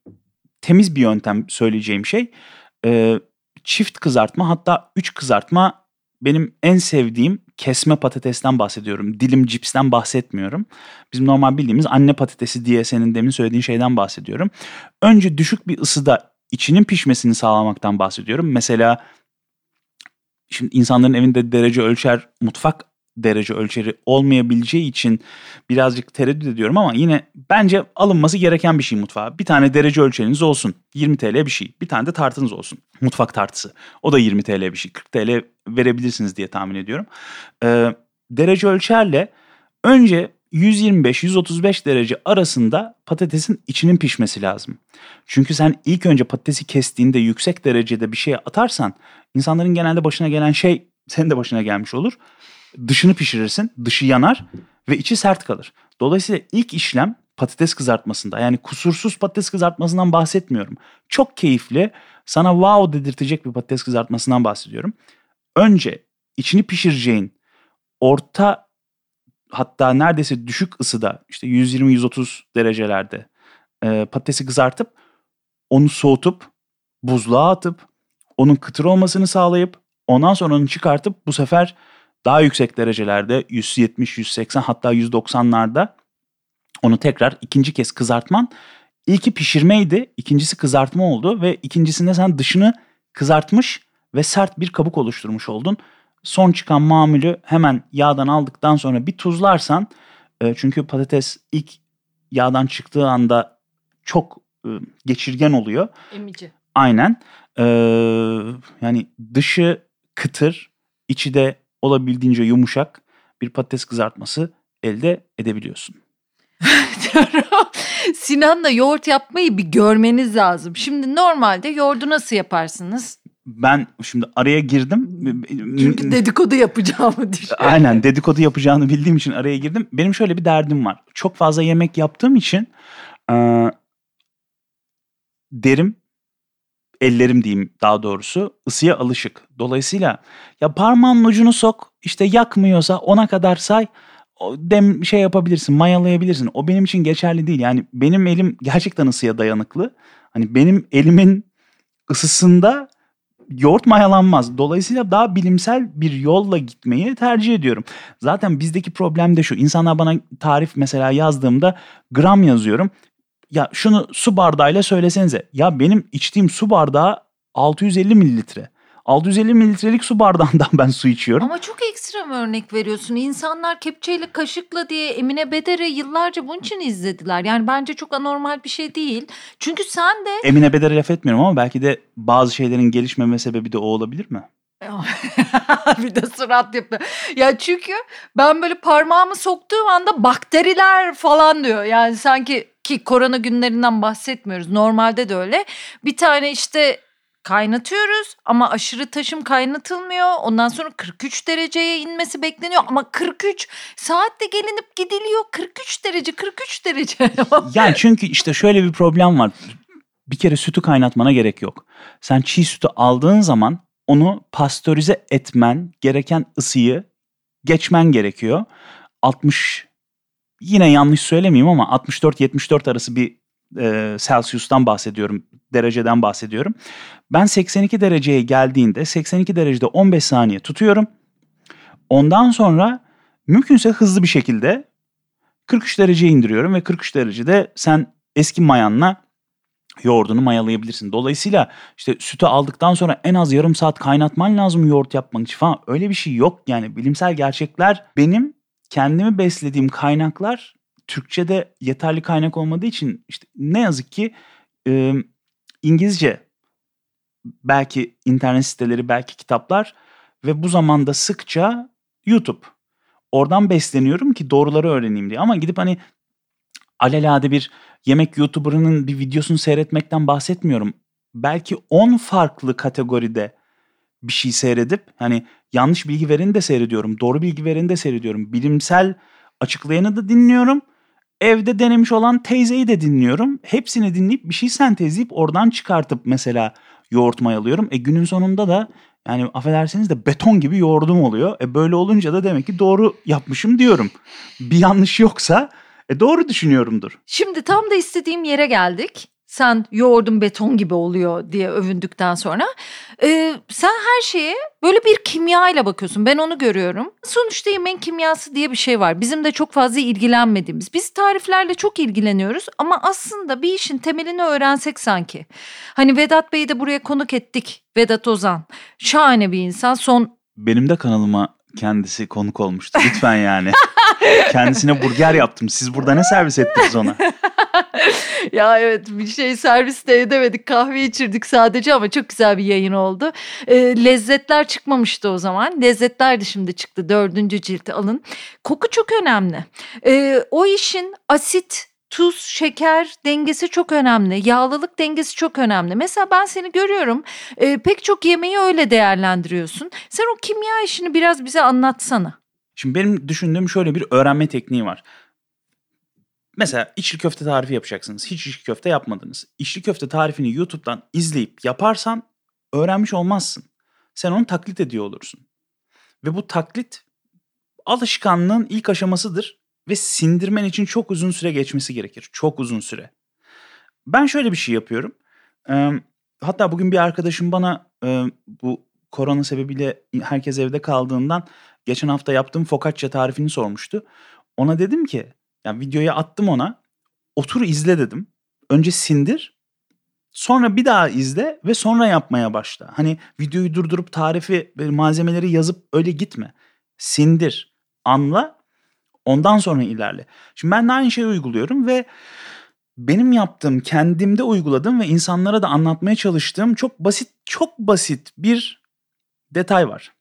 temiz bir yöntem söyleyeceğim şey e, çift kızartma hatta üç kızartma benim en sevdiğim kesme patatesten bahsediyorum. Dilim cipsten bahsetmiyorum. Bizim normal bildiğimiz anne patatesi diye senin demin söylediğin şeyden bahsediyorum. Önce düşük bir ısıda içinin pişmesini sağlamaktan bahsediyorum. Mesela şimdi insanların evinde derece ölçer mutfak derece ölçeri olmayabileceği için birazcık tereddüt ediyorum ama yine bence alınması gereken bir şey mutfağa. Bir tane derece ölçeriniz olsun. 20 TL bir şey. Bir tane de tartınız olsun. Mutfak tartısı. O da 20 TL bir şey. 40 TL verebilirsiniz diye tahmin ediyorum. Ee, derece ölçerle önce 125-135 derece arasında patatesin içinin pişmesi lazım. Çünkü sen ilk önce patatesi kestiğinde yüksek derecede bir şey atarsan insanların genelde başına gelen şey senin de başına gelmiş olur. Dışını pişirirsin, dışı yanar ve içi sert kalır. Dolayısıyla ilk işlem patates kızartmasında yani kusursuz patates kızartmasından bahsetmiyorum. Çok keyifli, sana wow dedirtecek bir patates kızartmasından bahsediyorum. Önce içini pişireceğin orta hatta neredeyse düşük ısıda işte 120-130 derecelerde e, patatesi kızartıp onu soğutup buzluğa atıp onun kıtır olmasını sağlayıp ondan sonra onu çıkartıp bu sefer daha yüksek derecelerde 170, 180 hatta 190'larda onu tekrar ikinci kez kızartman. İlki pişirmeydi, ikincisi kızartma oldu ve ikincisinde sen dışını kızartmış ve sert bir kabuk oluşturmuş oldun son çıkan mamülü hemen yağdan aldıktan sonra bir tuzlarsan e, çünkü patates ilk yağdan çıktığı anda çok e, geçirgen oluyor. Emici. Aynen. E, yani dışı kıtır, içi de olabildiğince yumuşak bir patates kızartması elde edebiliyorsun. Sinan'la yoğurt yapmayı bir görmeniz lazım. Şimdi normalde yoğurdu nasıl yaparsınız? ben şimdi araya girdim. Çünkü dedikodu yapacağımı düşünüyorum. Aynen dedikodu yapacağını bildiğim için araya girdim. Benim şöyle bir derdim var. Çok fazla yemek yaptığım için derim ellerim diyeyim daha doğrusu ısıya alışık. Dolayısıyla ya parmağın ucunu sok işte yakmıyorsa ona kadar say dem şey yapabilirsin mayalayabilirsin. O benim için geçerli değil. Yani benim elim gerçekten ısıya dayanıklı. Hani benim elimin ısısında yoğurt mayalanmaz. Dolayısıyla daha bilimsel bir yolla gitmeyi tercih ediyorum. Zaten bizdeki problem de şu. İnsanlar bana tarif mesela yazdığımda gram yazıyorum. Ya şunu su bardağıyla söylesenize. Ya benim içtiğim su bardağı 650 mililitre. 650 mililitrelik su bardağından ben su içiyorum. Ama çok ekstrem örnek veriyorsun. İnsanlar kepçeyle kaşıkla diye Emine Beder'i yıllarca bunun için izlediler. Yani bence çok anormal bir şey değil. Çünkü sen de... Emine Beder'e laf etmiyorum ama belki de bazı şeylerin gelişmeme sebebi de o olabilir mi? bir de surat yapıyor. Ya çünkü ben böyle parmağımı soktuğum anda bakteriler falan diyor. Yani sanki ki korona günlerinden bahsetmiyoruz. Normalde de öyle. Bir tane işte kaynatıyoruz ama aşırı taşım kaynatılmıyor. Ondan sonra 43 dereceye inmesi bekleniyor ama 43 saatte gelinip gidiliyor. 43 derece 43 derece. yani çünkü işte şöyle bir problem var. Bir kere sütü kaynatmana gerek yok. Sen çiğ sütü aldığın zaman onu pastörize etmen gereken ısıyı geçmen gerekiyor. 60 yine yanlış söylemeyeyim ama 64-74 arası bir e, Celsius'tan bahsediyorum, dereceden bahsediyorum. Ben 82 dereceye geldiğinde 82 derecede 15 saniye tutuyorum. Ondan sonra mümkünse hızlı bir şekilde 43 dereceye indiriyorum ve 43 derecede sen eski mayanla yoğurdunu mayalayabilirsin. Dolayısıyla işte sütü aldıktan sonra en az yarım saat kaynatman lazım yoğurt yapmak için falan. Öyle bir şey yok yani bilimsel gerçekler benim kendimi beslediğim kaynaklar Türkçe'de yeterli kaynak olmadığı için işte ne yazık ki e, İngilizce belki internet siteleri belki kitaplar ve bu zamanda sıkça YouTube. Oradan besleniyorum ki doğruları öğreneyim diye. Ama gidip hani alelade bir yemek YouTuber'ının bir videosunu seyretmekten bahsetmiyorum. Belki 10 farklı kategoride bir şey seyredip hani yanlış bilgi vereni de seyrediyorum. Doğru bilgi vereni de seyrediyorum. Bilimsel açıklayanı da dinliyorum. Evde denemiş olan teyzeyi de dinliyorum. Hepsini dinleyip bir şey sentezleyip oradan çıkartıp mesela yoğurt mayalıyorum. E günün sonunda da yani affedersiniz de beton gibi yoğurdum oluyor. E böyle olunca da demek ki doğru yapmışım diyorum. Bir yanlış yoksa e doğru düşünüyorumdur. Şimdi tam da istediğim yere geldik sen yoğurdun beton gibi oluyor diye övündükten sonra e, sen her şeye böyle bir kimya ile bakıyorsun. Ben onu görüyorum. Sonuçta yemeğin kimyası diye bir şey var. Bizim de çok fazla ilgilenmediğimiz. Biz tariflerle çok ilgileniyoruz ama aslında bir işin temelini öğrensek sanki. Hani Vedat Bey'i de buraya konuk ettik. Vedat Ozan. Şahane bir insan. Son benim de kanalıma kendisi konuk olmuştu. Lütfen yani. Kendisine burger yaptım. Siz burada ne servis ettiniz ona? ya evet bir şey servis de edemedik. Kahve içirdik sadece ama çok güzel bir yayın oldu. E, lezzetler çıkmamıştı o zaman. Lezzetler de şimdi çıktı. Dördüncü cilt alın. Koku çok önemli. E, o işin asit tuz, şeker dengesi çok önemli. Yağlılık dengesi çok önemli. Mesela ben seni görüyorum. E, pek çok yemeği öyle değerlendiriyorsun. Sen o kimya işini biraz bize anlatsana. Şimdi benim düşündüğüm şöyle bir öğrenme tekniği var. Mesela içli köfte tarifi yapacaksınız. Hiç içli köfte yapmadınız. İçli köfte tarifini YouTube'dan izleyip yaparsan öğrenmiş olmazsın. Sen onu taklit ediyor olursun. Ve bu taklit alışkanlığın ilk aşamasıdır ve sindirmen için çok uzun süre geçmesi gerekir. Çok uzun süre. Ben şöyle bir şey yapıyorum. Hatta bugün bir arkadaşım bana bu korona sebebiyle herkes evde kaldığından geçen hafta yaptığım focaccia tarifini sormuştu. Ona dedim ki yani videoyu attım ona. Otur izle dedim. Önce sindir. Sonra bir daha izle ve sonra yapmaya başla. Hani videoyu durdurup tarifi, malzemeleri yazıp öyle gitme. Sindir, anla, ondan sonra ilerle. Şimdi ben de aynı şeyi uyguluyorum ve benim yaptığım, kendimde uyguladığım ve insanlara da anlatmaya çalıştığım çok basit, çok basit bir detay var.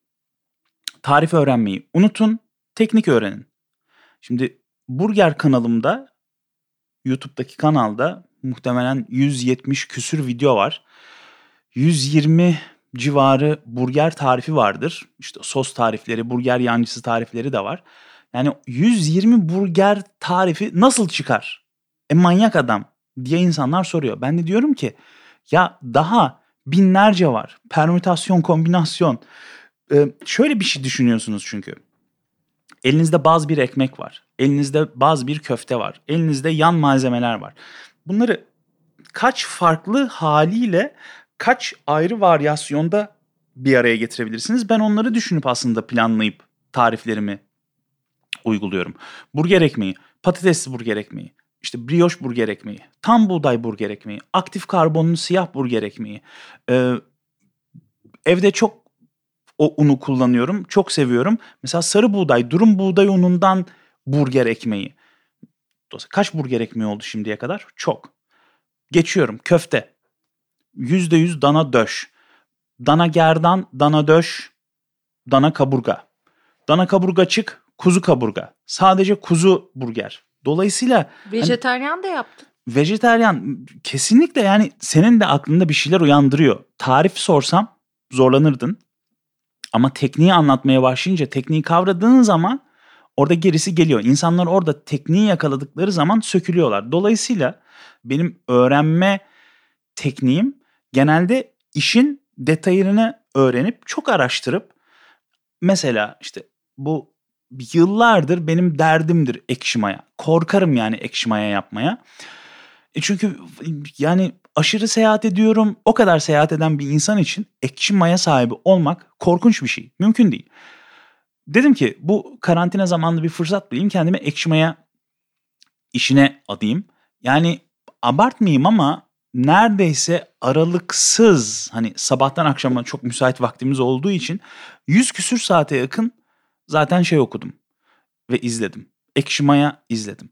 Tarif öğrenmeyi unutun, teknik öğrenin. Şimdi Burger kanalımda YouTube'daki kanalda muhtemelen 170 küsür video var. 120 civarı burger tarifi vardır. İşte sos tarifleri, burger yancısı tarifleri de var. Yani 120 burger tarifi nasıl çıkar? E manyak adam diye insanlar soruyor. Ben de diyorum ki Ya daha binlerce var. Permütasyon, kombinasyon. Ee, şöyle bir şey düşünüyorsunuz çünkü. Elinizde bazı bir ekmek var. Elinizde bazı bir köfte var. Elinizde yan malzemeler var. Bunları kaç farklı haliyle kaç ayrı varyasyonda bir araya getirebilirsiniz? Ben onları düşünüp aslında planlayıp tariflerimi uyguluyorum. Burger ekmeği, patatesli burger ekmeği, işte brioche burger ekmeği, tam buğday burger ekmeği, aktif karbonlu siyah burger ekmeği. Ee, evde çok o unu kullanıyorum. Çok seviyorum. Mesela sarı buğday, durum buğday unundan burger ekmeği. Kaç burger ekmeği oldu şimdiye kadar? Çok. Geçiyorum. Köfte. Yüzde yüz dana döş. Dana gerdan, dana döş, dana kaburga. Dana kaburga çık, kuzu kaburga. Sadece kuzu burger. Dolayısıyla vejeteryan hani, da yaptın. Vejeteryan kesinlikle yani senin de aklında bir şeyler uyandırıyor. Tarif sorsam zorlanırdın. Ama tekniği anlatmaya başlayınca tekniği kavradığın zaman orada gerisi geliyor. İnsanlar orada tekniği yakaladıkları zaman sökülüyorlar. Dolayısıyla benim öğrenme tekniğim genelde işin detayını öğrenip çok araştırıp mesela işte bu yıllardır benim derdimdir ekşimaya. Korkarım yani ekşimaya yapmaya. E çünkü yani aşırı seyahat ediyorum. O kadar seyahat eden bir insan için ekşi maya sahibi olmak korkunç bir şey. Mümkün değil. Dedim ki bu karantina zamanlı bir fırsat bulayım kendime ekşi maya işine adayım. Yani abartmayayım ama neredeyse aralıksız hani sabahtan akşama çok müsait vaktimiz olduğu için 100 küsür saate yakın zaten şey okudum ve izledim. Ekşi Maya izledim.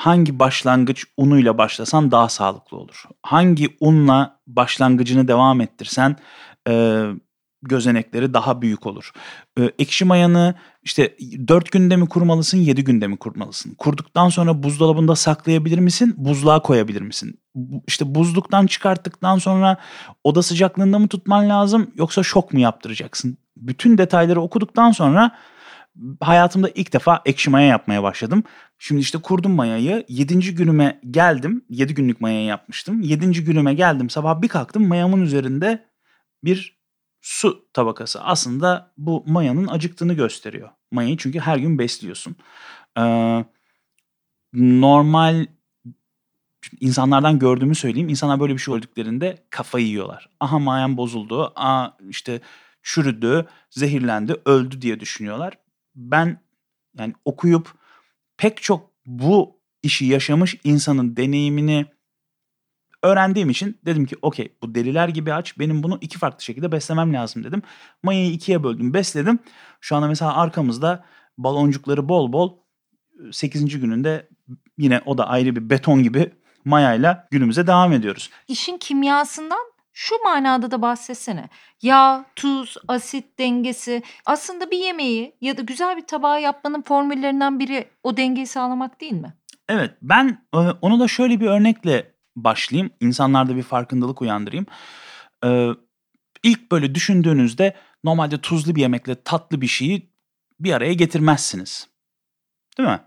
Hangi başlangıç unuyla başlasan daha sağlıklı olur? Hangi unla başlangıcını devam ettirsen e, gözenekleri daha büyük olur. E, ekşi mayanı işte 4 günde mi kurmalısın 7 günde mi kurmalısın? Kurduktan sonra buzdolabında saklayabilir misin? Buzluğa koyabilir misin? İşte buzluktan çıkarttıktan sonra oda sıcaklığında mı tutman lazım yoksa şok mu yaptıracaksın? Bütün detayları okuduktan sonra hayatımda ilk defa ekşi maya yapmaya başladım. Şimdi işte kurdum mayayı. Yedinci günüme geldim. Yedi günlük mayayı yapmıştım. Yedinci günüme geldim. Sabah bir kalktım mayamın üzerinde bir su tabakası. Aslında bu mayanın acıktığını gösteriyor. Mayayı çünkü her gün besliyorsun. Ee, normal insanlardan gördüğümü söyleyeyim. İnsanlar böyle bir şey öldüklerinde kafayı yiyorlar. Aha mayam bozuldu. Aa işte çürüdü, zehirlendi, öldü diye düşünüyorlar. Ben yani okuyup pek çok bu işi yaşamış insanın deneyimini öğrendiğim için dedim ki okey bu deliler gibi aç benim bunu iki farklı şekilde beslemem lazım dedim. Mayayı ikiye böldüm besledim. Şu anda mesela arkamızda baloncukları bol bol 8. gününde yine o da ayrı bir beton gibi mayayla günümüze devam ediyoruz. İşin kimyasından şu manada da bahsetsene. Yağ, tuz, asit dengesi aslında bir yemeği ya da güzel bir tabağı yapmanın formüllerinden biri o dengeyi sağlamak değil mi? Evet ben e, onu da şöyle bir örnekle başlayayım. İnsanlarda bir farkındalık uyandırayım. Ee, ilk böyle düşündüğünüzde normalde tuzlu bir yemekle tatlı bir şeyi bir araya getirmezsiniz. Değil mi?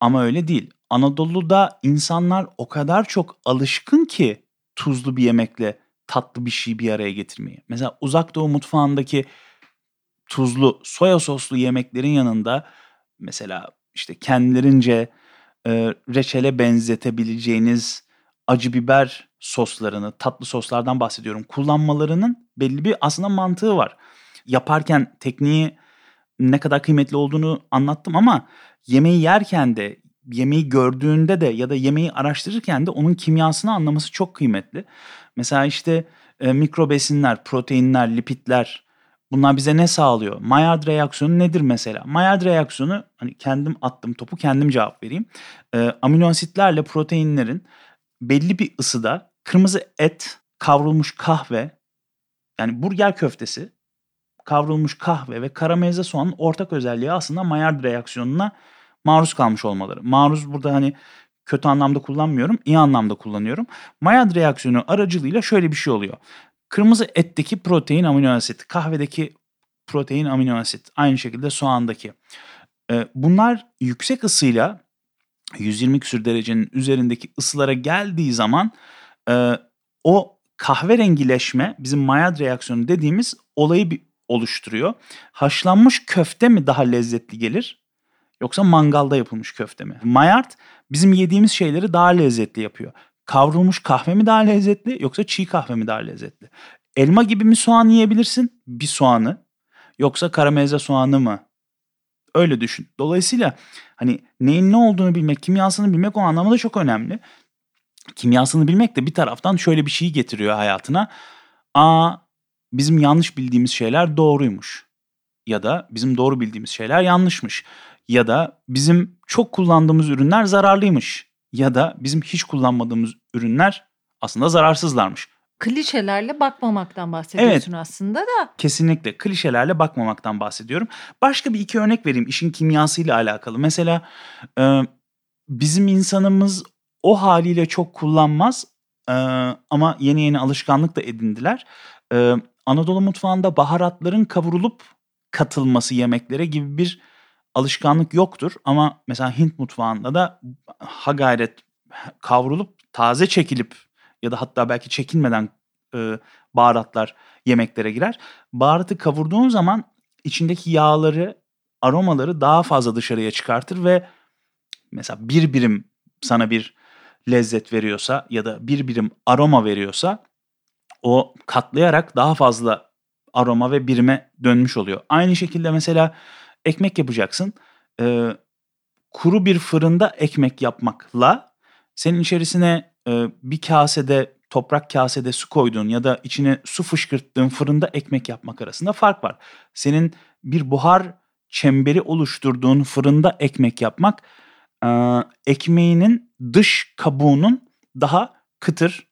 Ama öyle değil. Anadolu'da insanlar o kadar çok alışkın ki tuzlu bir yemekle tatlı bir şey bir araya getirmeyi. Mesela uzak doğu mutfağındaki tuzlu soya soslu yemeklerin yanında mesela işte kendilerince e, reçele benzetebileceğiniz acı biber soslarını, tatlı soslardan bahsediyorum. Kullanmalarının belli bir aslında mantığı var. Yaparken tekniği ne kadar kıymetli olduğunu anlattım ama yemeği yerken de, yemeği gördüğünde de ya da yemeği araştırırken de onun kimyasını anlaması çok kıymetli. Mesela işte e, mikro besinler, proteinler, lipidler bunlar bize ne sağlıyor? Maillard reaksiyonu nedir mesela? Maillard reaksiyonu hani kendim attım topu kendim cevap vereyim. E, amino asitlerle proteinlerin belli bir ısıda kırmızı et, kavrulmuş kahve yani burger köftesi, kavrulmuş kahve ve karamelize soğanın ortak özelliği aslında Maillard reaksiyonuna maruz kalmış olmaları. Maruz burada hani kötü anlamda kullanmıyorum, iyi anlamda kullanıyorum. Maillard reaksiyonu aracılığıyla şöyle bir şey oluyor. Kırmızı etteki protein amino asit, kahvedeki protein amino asit, aynı şekilde soğandaki. Ee, bunlar yüksek ısıyla 120 küsür derecenin üzerindeki ısılara geldiği zaman e, o kahverengileşme bizim Maillard reaksiyonu dediğimiz olayı bir oluşturuyor. Haşlanmış köfte mi daha lezzetli gelir yoksa mangalda yapılmış köfte mi? Maillard bizim yediğimiz şeyleri daha lezzetli yapıyor. Kavrulmuş kahve mi daha lezzetli yoksa çiğ kahve mi daha lezzetli? Elma gibi mi soğan yiyebilirsin? Bir soğanı. Yoksa karamelize soğanı mı? Öyle düşün. Dolayısıyla hani neyin ne olduğunu bilmek, kimyasını bilmek o anlamda çok önemli. Kimyasını bilmek de bir taraftan şöyle bir şey getiriyor hayatına. Aa bizim yanlış bildiğimiz şeyler doğruymuş. Ya da bizim doğru bildiğimiz şeyler yanlışmış. Ya da bizim çok kullandığımız ürünler zararlıymış. Ya da bizim hiç kullanmadığımız ürünler aslında zararsızlarmış. Klişelerle bakmamaktan bahsediyorsun evet, aslında da. Kesinlikle klişelerle bakmamaktan bahsediyorum. Başka bir iki örnek vereyim işin kimyasıyla alakalı. Mesela e, bizim insanımız o haliyle çok kullanmaz e, ama yeni yeni alışkanlık da edindiler. E, Anadolu mutfağında baharatların kavrulup katılması yemeklere gibi bir alışkanlık yoktur. Ama mesela Hint mutfağında da ha gayret kavrulup taze çekilip ya da hatta belki çekilmeden e, baharatlar yemeklere girer. Baharatı kavurduğun zaman içindeki yağları, aromaları daha fazla dışarıya çıkartır ve mesela bir birim sana bir lezzet veriyorsa ya da bir birim aroma veriyorsa o katlayarak daha fazla aroma ve birime dönmüş oluyor. Aynı şekilde mesela ekmek yapacaksın. Ee, kuru bir fırında ekmek yapmakla senin içerisine e, bir kasede toprak kasede su koyduğun ya da içine su fışkırttığın fırında ekmek yapmak arasında fark var. Senin bir buhar çemberi oluşturduğun fırında ekmek yapmak e, ekmeğinin dış kabuğunun daha kıtır,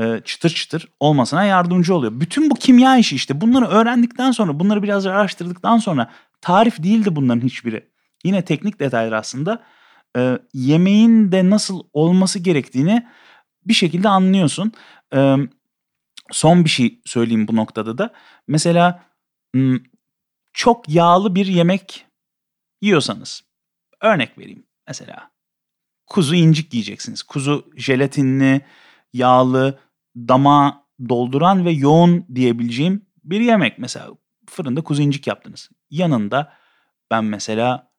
e, çıtır çıtır olmasına yardımcı oluyor. Bütün bu kimya işi işte bunları öğrendikten sonra, bunları biraz araştırdıktan sonra tarif değildi bunların hiçbiri. Yine teknik detaylar aslında. E, yemeğin de nasıl olması gerektiğini bir şekilde anlıyorsun. E, son bir şey söyleyeyim bu noktada da. Mesela çok yağlı bir yemek yiyorsanız örnek vereyim. Mesela kuzu incik yiyeceksiniz. Kuzu jelatinli, yağlı, dama dolduran ve yoğun diyebileceğim bir yemek. Mesela fırında kuzu incik yaptınız. Yanında ben mesela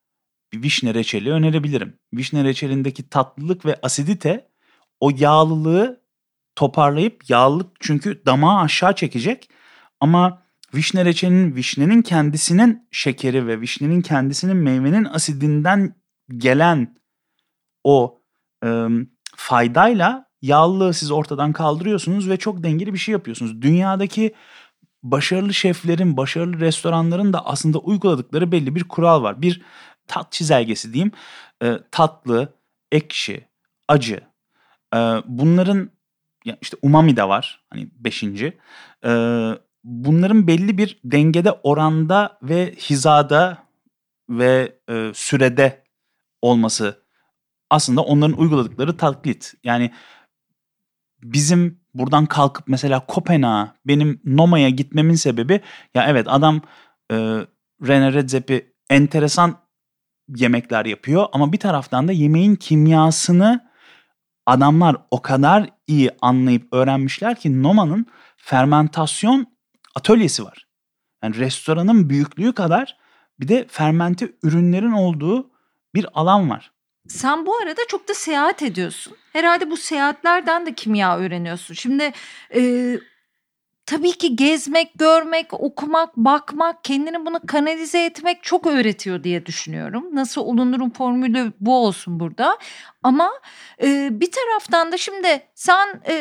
bir vişne reçeli önerebilirim. Vişne reçelindeki tatlılık ve asidite o yağlılığı toparlayıp yağlılık çünkü damağı aşağı çekecek. Ama vişne reçelinin vişnenin kendisinin şekeri ve vişnenin kendisinin meyvenin asidinden gelen o e, faydayla yağlılığı siz ortadan kaldırıyorsunuz ve çok dengeli bir şey yapıyorsunuz. Dünyadaki başarılı şeflerin, başarılı restoranların da aslında uyguladıkları belli bir kural var. Bir tat çizelgesi diyeyim. E, tatlı, ekşi, acı. E, bunların işte umami de var. Hani beşinci. E, bunların belli bir dengede, oranda ve hizada ve e, sürede olması aslında onların uyguladıkları taklit. Yani bizim buradan kalkıp mesela Kopenhag'a benim Noma'ya gitmemin sebebi ya evet adam e, Rene Redzepi enteresan yemekler yapıyor ama bir taraftan da yemeğin kimyasını adamlar o kadar iyi anlayıp öğrenmişler ki Noma'nın fermentasyon atölyesi var. Yani restoranın büyüklüğü kadar bir de fermente ürünlerin olduğu bir alan var. Sen bu arada çok da seyahat ediyorsun. Herhalde bu seyahatlerden de kimya öğreniyorsun. Şimdi e, tabii ki gezmek, görmek, okumak, bakmak, kendini bunu kanalize etmek çok öğretiyor diye düşünüyorum. Nasıl olunurun formülü bu olsun burada. Ama e, bir taraftan da şimdi sen e,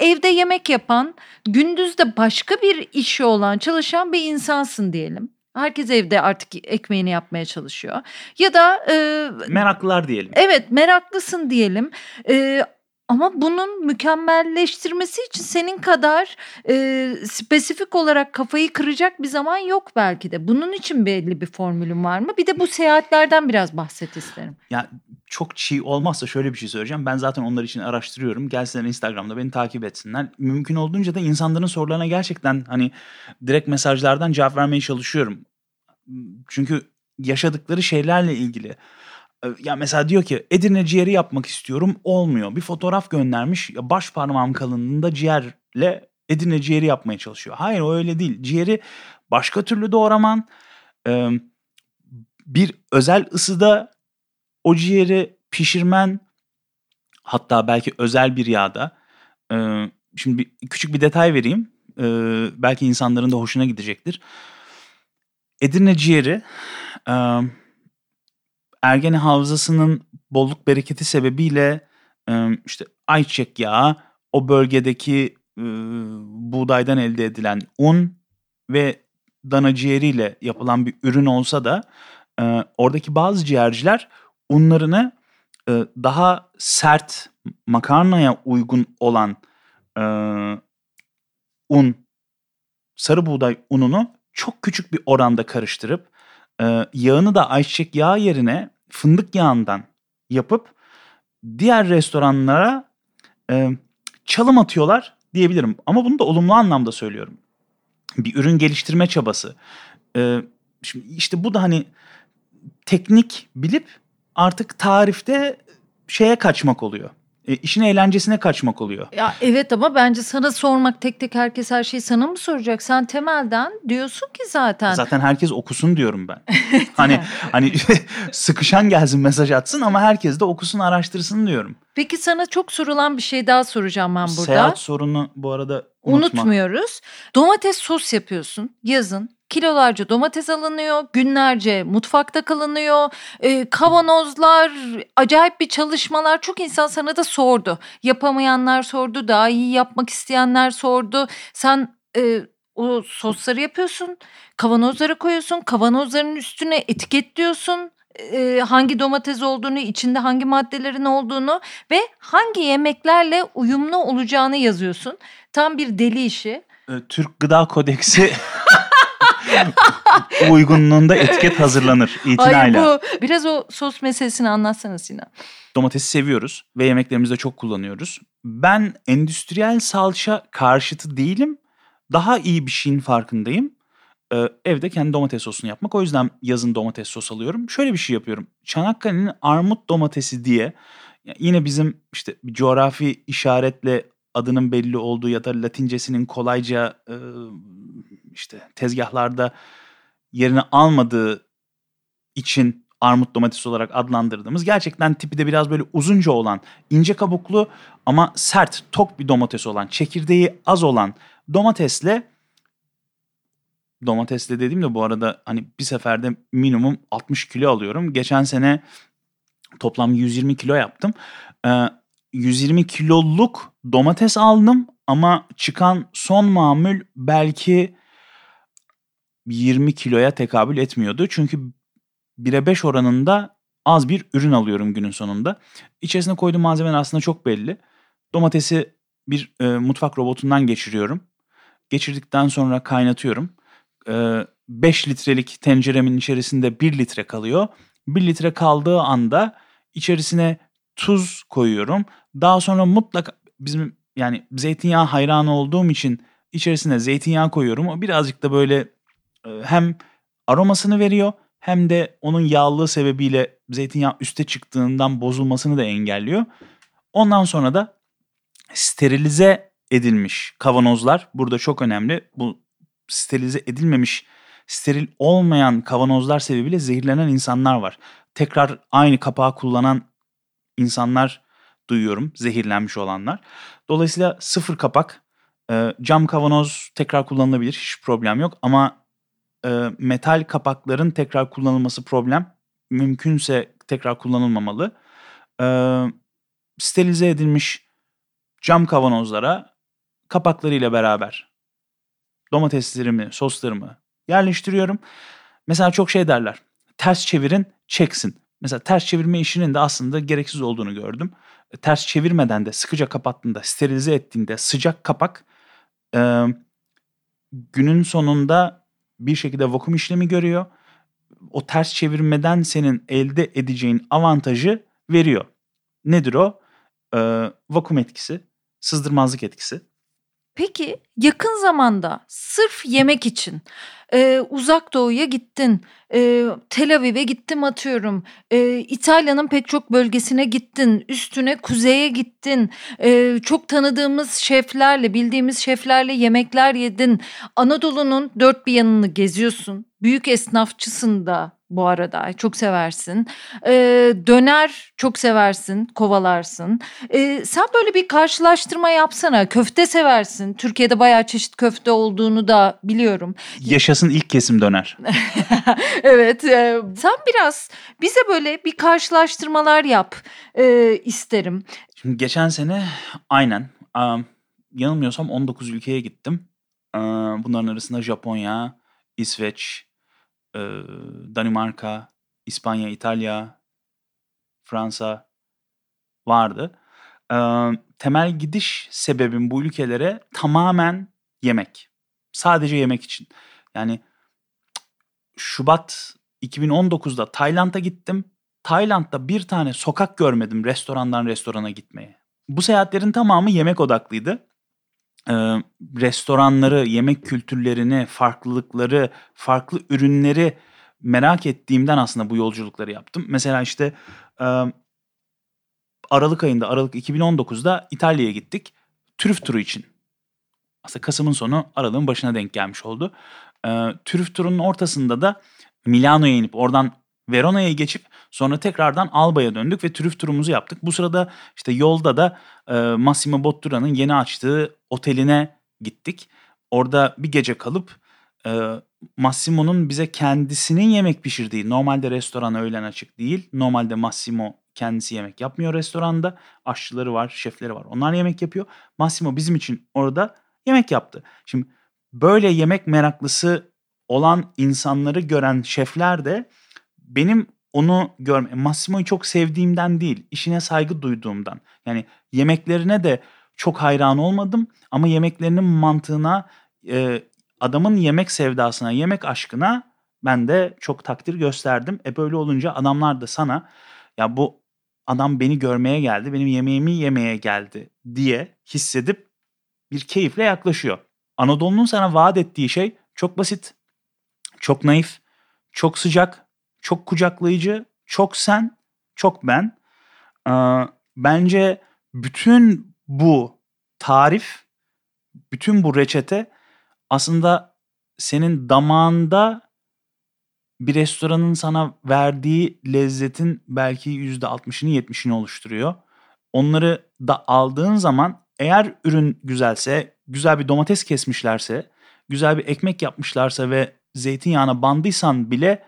evde yemek yapan, gündüz de başka bir işi olan, çalışan bir insansın diyelim. Herkes evde artık ekmeğini yapmaya çalışıyor. Ya da e, meraklılar diyelim. Evet, meraklısın diyelim. E, ama bunun mükemmelleştirmesi için senin kadar e, spesifik olarak kafayı kıracak bir zaman yok belki de. Bunun için belli bir formülün var mı? Bir de bu seyahatlerden biraz bahset isterim. Ya çok çiğ olmazsa şöyle bir şey söyleyeceğim. Ben zaten onlar için araştırıyorum. Gelsinler Instagram'da beni takip etsinler. Mümkün olduğunca da insanların sorularına gerçekten hani direkt mesajlardan cevap vermeye çalışıyorum. Çünkü yaşadıkları şeylerle ilgili ya mesela diyor ki Edirne ciğeri yapmak istiyorum olmuyor. Bir fotoğraf göndermiş baş parmağım kalınlığında ciğer ciğerle Edirne ciğeri yapmaya çalışıyor. Hayır o öyle değil. Ciğeri başka türlü doğraman, bir özel ısıda o ciğeri pişirmen, hatta belki özel bir yağda. Şimdi bir, küçük bir detay vereyim. Belki insanların da hoşuna gidecektir. Edirne ciğeri Ergene Havzası'nın bolluk bereketi sebebiyle işte ayçiçek yağı, o bölgedeki buğdaydan elde edilen un ve dana ciğeriyle yapılan bir ürün olsa da oradaki bazı ciğerciler unlarını daha sert makarnaya uygun olan un, sarı buğday ununu çok küçük bir oranda karıştırıp yağını da ayçiçek yağı yerine fındık yağından yapıp diğer restoranlara e, çalım atıyorlar diyebilirim. Ama bunu da olumlu anlamda söylüyorum. Bir ürün geliştirme çabası. E, şimdi işte bu da hani teknik bilip artık tarifte şeye kaçmak oluyor e, işin eğlencesine kaçmak oluyor. Ya evet ama bence sana sormak tek tek herkes her şeyi sana mı soracak? Sen temelden diyorsun ki zaten. Zaten herkes okusun diyorum ben. hani hani sıkışan gelsin mesaj atsın ama herkes de okusun araştırsın diyorum. Peki sana çok sorulan bir şey daha soracağım ben burada. Seyahat sorunu bu arada unutma. Unutmuyoruz. Domates sos yapıyorsun yazın kilolarca domates alınıyor, günlerce mutfakta kalınıyor, e, kavanozlar, acayip bir çalışmalar. Çok insan sana da sordu. Yapamayanlar sordu, daha iyi yapmak isteyenler sordu. Sen e, o sosları yapıyorsun, kavanozlara koyuyorsun, kavanozların üstüne etiketliyorsun e, hangi domates olduğunu, içinde hangi maddelerin olduğunu ve hangi yemeklerle uyumlu olacağını yazıyorsun. Tam bir deli işi. Türk Gıda Kodeksi uygunluğunda etiket hazırlanır itinayla. Hayır bu biraz o sos meselesini anlatsana Sinan. Domatesi seviyoruz ve yemeklerimizde çok kullanıyoruz. Ben endüstriyel salça karşıtı değilim. Daha iyi bir şeyin farkındayım. Ee, evde kendi domates sosunu yapmak. O yüzden yazın domates sos alıyorum. Şöyle bir şey yapıyorum. Çanakkale'nin armut domatesi diye yine bizim işte coğrafi işaretle adının belli olduğu ya da latincesinin kolayca e, işte tezgahlarda yerini almadığı için armut domates olarak adlandırdığımız gerçekten tipi de biraz böyle uzunca olan, ince kabuklu ama sert, tok bir domates olan, çekirdeği az olan domatesle domatesle dediğimde bu arada hani bir seferde minimum 60 kilo alıyorum. Geçen sene toplam 120 kilo yaptım. Ee, 120 kiloluk domates aldım ama çıkan son mamül belki 20 kiloya tekabül etmiyordu. Çünkü 1'e 5 oranında az bir ürün alıyorum günün sonunda. İçerisine koyduğum malzemeler aslında çok belli. Domatesi bir e, mutfak robotundan geçiriyorum. Geçirdikten sonra kaynatıyorum. 5 e, litrelik tenceremin içerisinde 1 litre kalıyor. 1 litre kaldığı anda içerisine tuz koyuyorum. Daha sonra mutlaka bizim yani zeytinyağı hayranı olduğum için içerisine zeytinyağı koyuyorum. O birazcık da böyle hem aromasını veriyor hem de onun yağlılığı sebebiyle zeytinyağı üste çıktığından bozulmasını da engelliyor. Ondan sonra da sterilize edilmiş kavanozlar burada çok önemli. Bu sterilize edilmemiş, steril olmayan kavanozlar sebebiyle zehirlenen insanlar var. Tekrar aynı kapağı kullanan insanlar duyuyorum, zehirlenmiş olanlar. Dolayısıyla sıfır kapak, cam kavanoz tekrar kullanılabilir, hiç problem yok ama e, metal kapakların tekrar kullanılması problem. Mümkünse tekrar kullanılmamalı. E, sterilize edilmiş cam kavanozlara kapaklarıyla beraber domateslerimi, soslarımı yerleştiriyorum. Mesela çok şey derler. Ters çevirin, çeksin. Mesela ters çevirme işinin de aslında gereksiz olduğunu gördüm. E, ters çevirmeden de sıkıca kapattığında, sterilize ettiğinde sıcak kapak e, günün sonunda bir şekilde vakum işlemi görüyor. O ters çevirmeden senin elde edeceğin avantajı veriyor. Nedir o? Ee, vakum etkisi, sızdırmazlık etkisi. Peki yakın zamanda sırf yemek için e, uzak doğuya gittin, e, Tel Aviv'e gittim atıyorum. E, İtalya'nın pek çok bölgesine gittin. Üstüne kuzeye gittin. E, çok tanıdığımız şeflerle, bildiğimiz şeflerle yemekler yedin. Anadolu'nun dört bir yanını geziyorsun. Büyük esnafçısın da bu arada çok seversin. Ee, döner çok seversin, kovalarsın. Ee, sen böyle bir karşılaştırma yapsana. Köfte seversin. Türkiye'de bayağı çeşit köfte olduğunu da biliyorum. Yaşasın ilk kesim döner. evet. E, sen biraz bize böyle bir karşılaştırmalar yap e, isterim. Şimdi geçen sene aynen. Um, yanılmıyorsam 19 ülkeye gittim. Um, bunların arasında Japonya, İsveç, e, Danimarka, İspanya, İtalya, Fransa vardı. E, temel gidiş sebebim bu ülkelere tamamen yemek. Sadece yemek için. Yani Şubat 2019'da Tayland'a gittim. Tayland'da bir tane sokak görmedim restorandan restorana gitmeye. Bu seyahatlerin tamamı yemek odaklıydı e, restoranları, yemek kültürlerini, farklılıkları, farklı ürünleri merak ettiğimden aslında bu yolculukları yaptım. Mesela işte e, Aralık ayında, Aralık 2019'da İtalya'ya gittik. Trüf turu için. Aslında Kasım'ın sonu Aralık'ın başına denk gelmiş oldu. E, trüf turunun ortasında da Milano'ya inip oradan Verona'ya geçip sonra tekrardan Alba'ya döndük ve trüf turumuzu yaptık. Bu sırada işte yolda da e, Massimo Bottura'nın yeni açtığı oteline gittik. Orada bir gece kalıp e, Massimo'nun bize kendisinin yemek pişirdiği, normalde restoran öğlen açık değil. Normalde Massimo kendisi yemek yapmıyor restoranda. Aşçıları var, şefleri var. Onlar yemek yapıyor. Massimo bizim için orada yemek yaptı. Şimdi böyle yemek meraklısı olan insanları gören şefler de benim onu görme, Massimo'yu çok sevdiğimden değil, işine saygı duyduğumdan. Yani yemeklerine de çok hayran olmadım ama yemeklerinin mantığına, e, adamın yemek sevdasına, yemek aşkına ben de çok takdir gösterdim. E böyle olunca adamlar da sana ya bu adam beni görmeye geldi, benim yemeğimi yemeye geldi diye hissedip bir keyifle yaklaşıyor. Anadolu'nun sana vaat ettiği şey çok basit, çok naif, çok sıcak, çok kucaklayıcı, çok sen, çok ben. Ee, bence bütün bu tarif, bütün bu reçete aslında senin damağında bir restoranın sana verdiği lezzetin belki %60'ını 70'ini oluşturuyor. Onları da aldığın zaman eğer ürün güzelse, güzel bir domates kesmişlerse, güzel bir ekmek yapmışlarsa ve zeytinyağına bandıysan bile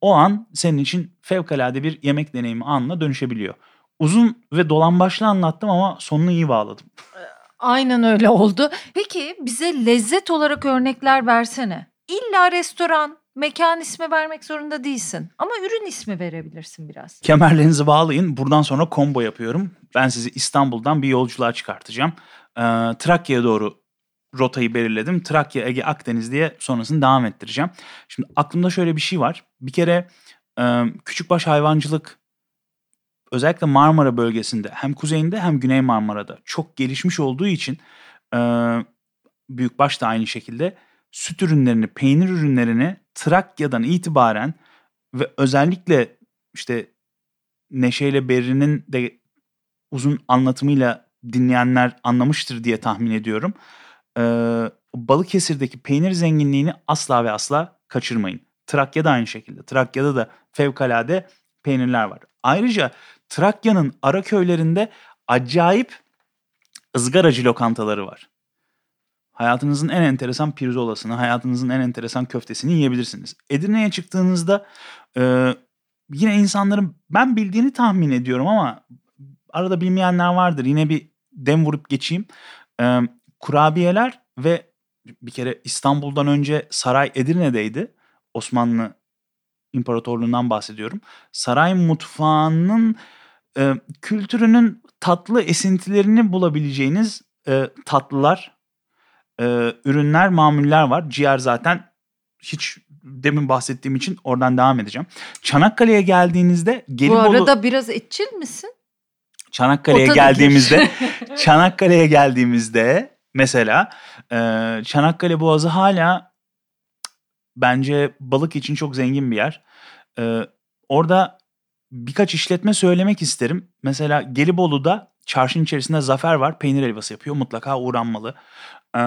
o an senin için fevkalade bir yemek deneyimi anına dönüşebiliyor. Uzun ve dolambaçlı anlattım ama sonunu iyi bağladım. Aynen öyle oldu. Peki bize lezzet olarak örnekler versene. İlla restoran, mekan ismi vermek zorunda değilsin. Ama ürün ismi verebilirsin biraz. Kemerlerinizi bağlayın. Buradan sonra combo yapıyorum. Ben sizi İstanbul'dan bir yolculuğa çıkartacağım. Ee, Trakya'ya doğru rotayı belirledim. Trakya, Ege, Akdeniz diye sonrasını devam ettireceğim. Şimdi aklımda şöyle bir şey var. Bir kere e, küçükbaş hayvancılık özellikle Marmara bölgesinde hem kuzeyinde hem Güney Marmara'da çok gelişmiş olduğu için e, büyükbaş da aynı şekilde süt ürünlerini, peynir ürünlerini Trakya'dan itibaren ve özellikle işte Neşe ile Berri'nin de uzun anlatımıyla dinleyenler anlamıştır diye tahmin ediyorum e, Balıkesir'deki peynir zenginliğini asla ve asla kaçırmayın. Trakya'da aynı şekilde. Trakya'da da fevkalade peynirler var. Ayrıca Trakya'nın ara köylerinde acayip ızgaracı lokantaları var. Hayatınızın en enteresan pirzolasını, hayatınızın en enteresan köftesini yiyebilirsiniz. Edirne'ye çıktığınızda e, yine insanların ben bildiğini tahmin ediyorum ama arada bilmeyenler vardır. Yine bir dem vurup geçeyim. E, kurabiyeler ve bir kere İstanbul'dan önce saray Edirne'deydi. Osmanlı İmparatorluğundan bahsediyorum. Saray mutfağının e, kültürünün tatlı esintilerini bulabileceğiniz e, tatlılar, e, ürünler, mamuller var. Ciğer zaten hiç demin bahsettiğim için oradan devam edeceğim. Çanakkale'ye geldiğinizde Gelibolu... Bu arada biraz etçil misin? Çanakkale'ye geldiğimizde Çanakkale'ye geldiğimizde Mesela e, Çanakkale Boğazı hala bence balık için çok zengin bir yer. Ee, orada birkaç işletme söylemek isterim. Mesela Gelibolu'da çarşının içerisinde Zafer var. Peynir helvası yapıyor. Mutlaka uğranmalı. Ee,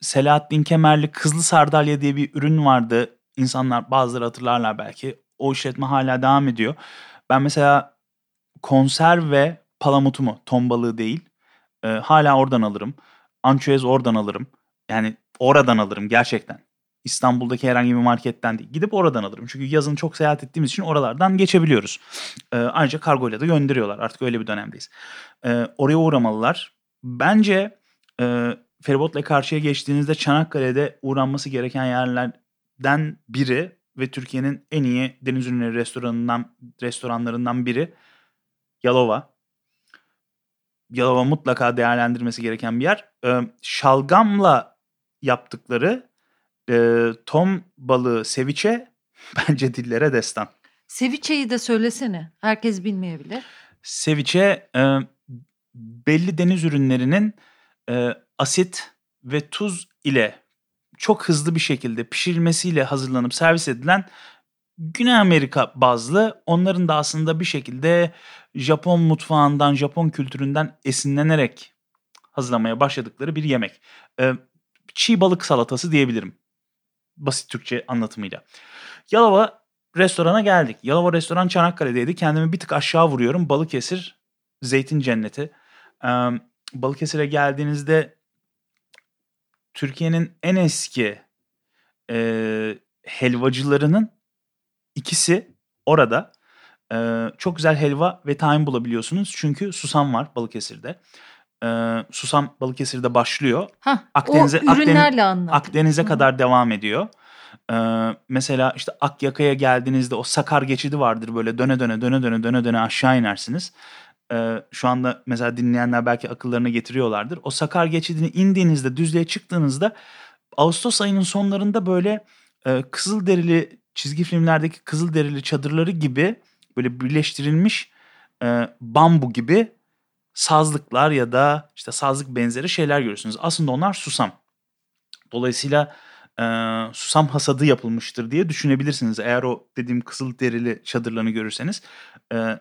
Selahattin Kemerli Kızlı Sardalya diye bir ürün vardı. İnsanlar bazıları hatırlarlar belki. O işletme hala devam ediyor. Ben mesela konserve palamutumu, ton balığı değil. E, hala oradan alırım. Ançoez oradan alırım. Yani oradan alırım gerçekten. İstanbul'daki herhangi bir marketten değil. Gidip oradan alırım. Çünkü yazın çok seyahat ettiğimiz için oralardan geçebiliyoruz. E, ayrıca kargoyla da gönderiyorlar. Artık öyle bir dönemdeyiz. E, oraya uğramalılar. Bence e, feribotla karşıya geçtiğinizde Çanakkale'de uğranması gereken yerlerden biri ve Türkiye'nin en iyi deniz ürünleri restoranından restoranlarından biri Yalova. Yalova mutlaka değerlendirmesi gereken bir yer. Ee, şalgamla yaptıkları e, tom balığı seviçe bence dillere destan. Seviçeyi de söylesene. Herkes bilmeyebilir. Seviçe e, belli deniz ürünlerinin e, asit ve tuz ile çok hızlı bir şekilde pişirilmesiyle hazırlanıp servis edilen Güney Amerika bazlı onların da aslında bir şekilde Japon mutfağından, Japon kültüründen esinlenerek hazırlamaya başladıkları bir yemek. Ee, çiğ balık salatası diyebilirim. Basit Türkçe anlatımıyla. Yalova restorana geldik. Yalova restoran Çanakkale'deydi. Kendimi bir tık aşağı vuruyorum. Balıkesir, zeytin cenneti. Ee, Balıkesir'e geldiğinizde Türkiye'nin en eski e, helvacılarının ikisi orada. E, çok güzel helva ve tahin bulabiliyorsunuz. Çünkü susam var Balıkesir'de. E, susam Balıkesir'de başlıyor. Hah, Akdeniz'e, ürünlerle Akdeniz, Akdeniz'e kadar devam ediyor. Ee, mesela işte Akyaka'ya geldiğinizde o Sakar geçidi vardır böyle döne döne döne döne döne döne aşağı inersiniz. Ee, şu anda mesela dinleyenler belki akıllarına getiriyorlardır. O Sakar geçidini indiğinizde düzlüğe çıktığınızda Ağustos ayının sonlarında böyle e, kızıl derili çizgi filmlerdeki kızıl derili çadırları gibi böyle birleştirilmiş e, bambu gibi sazlıklar ya da işte sazlık benzeri şeyler görürsünüz. Aslında onlar susam. Dolayısıyla e, susam hasadı yapılmıştır diye düşünebilirsiniz. Eğer o dediğim kızıl derili çadırlarını görürseniz. E,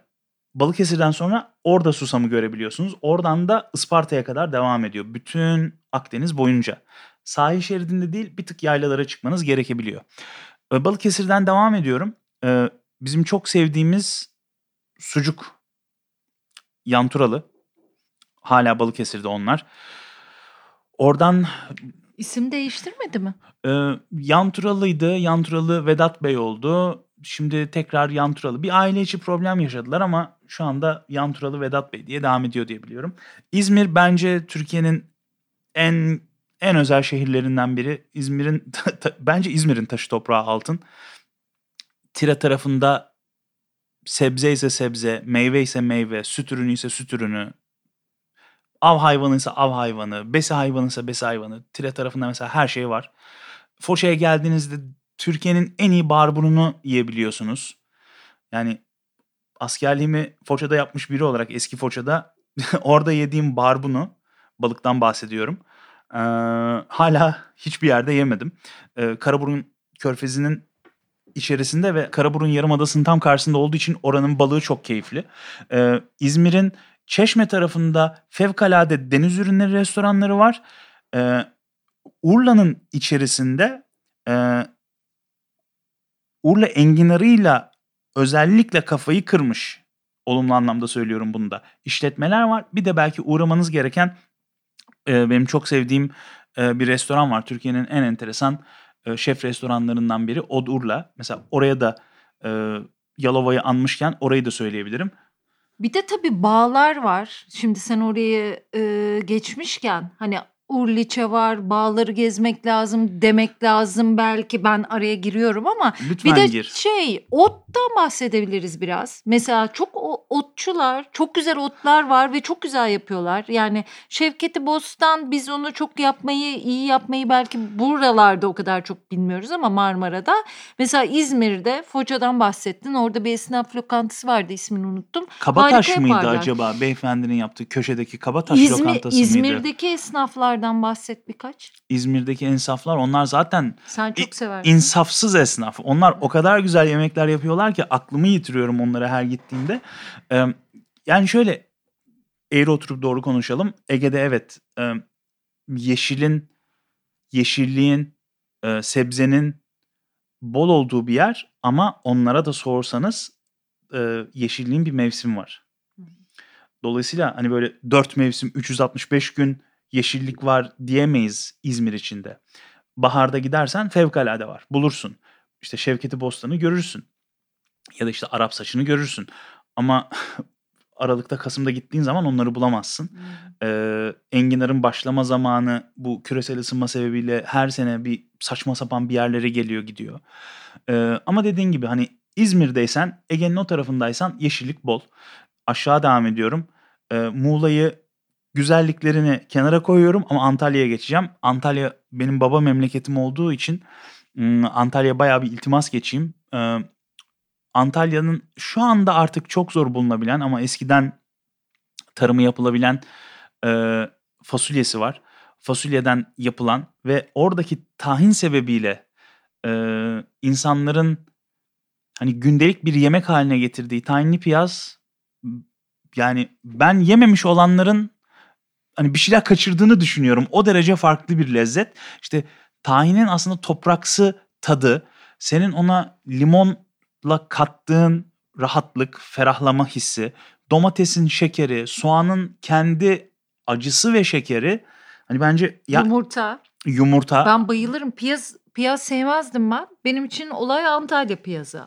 Balıkesir'den sonra orada susamı görebiliyorsunuz. Oradan da Isparta'ya kadar devam ediyor. Bütün Akdeniz boyunca. Sahil şeridinde değil bir tık yaylalara çıkmanız gerekebiliyor. Balıkesir'den devam ediyorum. Ee, bizim çok sevdiğimiz sucuk Yanturalı. Hala Balıkesir'de onlar. Oradan isim değiştirmedi mi? E, Yanturalıydı. Yanturalı Vedat Bey oldu. Şimdi tekrar Yanturalı. Bir aile içi problem yaşadılar ama şu anda Yanturalı Vedat Bey diye devam ediyor diye biliyorum. İzmir bence Türkiye'nin en en özel şehirlerinden biri. İzmir'in bence İzmir'in taşı toprağı altın. Tire tarafında sebze ise sebze, meyve ise meyve, süt ürünü ise süt ürünü, av hayvanı ise av hayvanı, besi hayvanı ise besi hayvanı. Tire tarafında mesela her şey var. Foça'ya geldiğinizde Türkiye'nin en iyi barbununu yiyebiliyorsunuz. Yani askerliğimi Foça'da yapmış biri olarak eski Foça'da orada yediğim barbunu balıktan bahsediyorum. Hala hiçbir yerde yemedim. Ee, Karaburun Körfezi'nin içerisinde ve Karaburun Yarımadası'nın tam karşısında olduğu için oranın balığı çok keyifli. Ee, İzmir'in Çeşme tarafında fevkalade deniz ürünleri restoranları var. Ee, Urla'nın içerisinde e, Urla enginarıyla özellikle kafayı kırmış. Olumlu anlamda söylüyorum bunu da. İşletmeler var. Bir de belki uğramanız gereken e, benim çok sevdiğim e, bir restoran var. Türkiye'nin en enteresan e, şef restoranlarından biri Od Urla. Mesela oraya da e, Yalova'yı anmışken orayı da söyleyebilirim. Bir de tabii bağlar var. Şimdi sen oraya e, geçmişken hani Urliçe var, bağları gezmek lazım demek lazım belki ben araya giriyorum ama Lütfen bir de gir. şey ottan bahsedebiliriz biraz. Mesela çok otçular, çok güzel otlar var ve çok güzel yapıyorlar. Yani Şevketi Bostan biz onu çok yapmayı, iyi yapmayı belki buralarda o kadar çok bilmiyoruz ama Marmara'da. Mesela İzmir'de Foça'dan bahsettin. Orada bir esnaf lokantası vardı ismini unuttum. Kabataş Harika mıydı yaparlar. acaba beyefendinin yaptığı köşedeki Kabataş İzmir, lokantası İzmir'deki mıydı? İzmir'deki esnaflar esnaflardan bahset birkaç. İzmir'deki esnaflar onlar zaten Sen çok seversin. insafsız esnaf. Onlar o kadar güzel yemekler yapıyorlar ki aklımı yitiriyorum onlara her gittiğimde. Ee, yani şöyle eğri oturup doğru konuşalım. Ege'de evet e, yeşilin, yeşilliğin, e, sebzenin bol olduğu bir yer ama onlara da sorsanız e, yeşilliğin bir mevsimi var. Dolayısıyla hani böyle 4 mevsim 365 gün yeşillik var diyemeyiz İzmir içinde. Baharda gidersen fevkalade var. Bulursun. İşte Şevketi Bostanı görürsün. Ya da işte Arap saçını görürsün. Ama Aralık'ta Kasım'da gittiğin zaman onları bulamazsın. Hmm. Ee, enginarın başlama zamanı bu küresel ısınma sebebiyle her sene bir saçma sapan bir yerlere geliyor gidiyor. Ee, ama dediğin gibi hani İzmir'deysen Ege'nin o tarafındaysan yeşillik bol. Aşağı devam ediyorum. Ee, Muğla'yı güzelliklerini kenara koyuyorum ama Antalya'ya geçeceğim. Antalya benim baba memleketim olduğu için Antalya'ya bayağı bir iltimas geçeyim. Antalya'nın şu anda artık çok zor bulunabilen ama eskiden tarımı yapılabilen fasulyesi var. Fasulyeden yapılan ve oradaki tahin sebebiyle insanların hani gündelik bir yemek haline getirdiği tahinli piyaz yani ben yememiş olanların hani bir şeyler kaçırdığını düşünüyorum. O derece farklı bir lezzet. İşte tahinin aslında topraksı tadı, senin ona limonla kattığın rahatlık, ferahlama hissi, domatesin şekeri, soğanın kendi acısı ve şekeri hani bence ya, yumurta. Yumurta. Ben bayılırım. Piyaz piyaz sevmezdim ben. Benim için olay Antalya piyazı.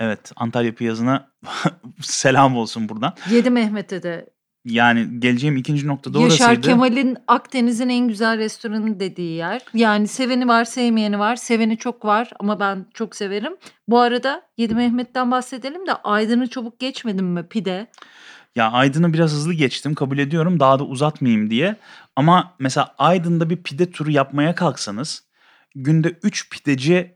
Evet Antalya piyazına selam olsun buradan. Yedi Mehmet'e de yani geleceğim ikinci nokta da Yaşar orasıydı. Kemal'in Akdeniz'in en güzel restoranı dediği yer. Yani seveni var sevmeyeni var. Seveni çok var ama ben çok severim. Bu arada Yedi Mehmet'ten bahsedelim de Aydın'ı çabuk geçmedim mi pide? Ya Aydın'ı biraz hızlı geçtim kabul ediyorum daha da uzatmayayım diye. Ama mesela Aydın'da bir pide turu yapmaya kalksanız günde 3 pideci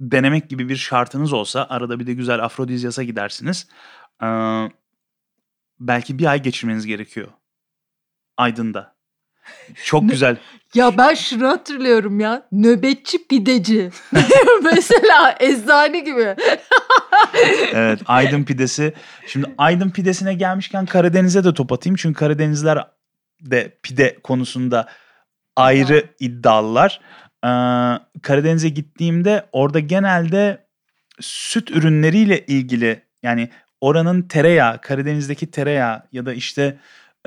denemek gibi bir şartınız olsa arada bir de güzel afrodizyasa gidersiniz. Ee, belki bir ay geçirmeniz gerekiyor. Aydın'da. Çok güzel. ya ben şunu hatırlıyorum ya. Nöbetçi pideci. Mesela eczane gibi. evet Aydın pidesi. Şimdi Aydın pidesine gelmişken Karadeniz'e de top atayım. Çünkü Karadenizler de pide konusunda ayrı ya. iddialılar. Ee, Karadeniz'e gittiğimde orada genelde süt ürünleriyle ilgili yani oranın tereyağı, Karadeniz'deki tereyağı ya da işte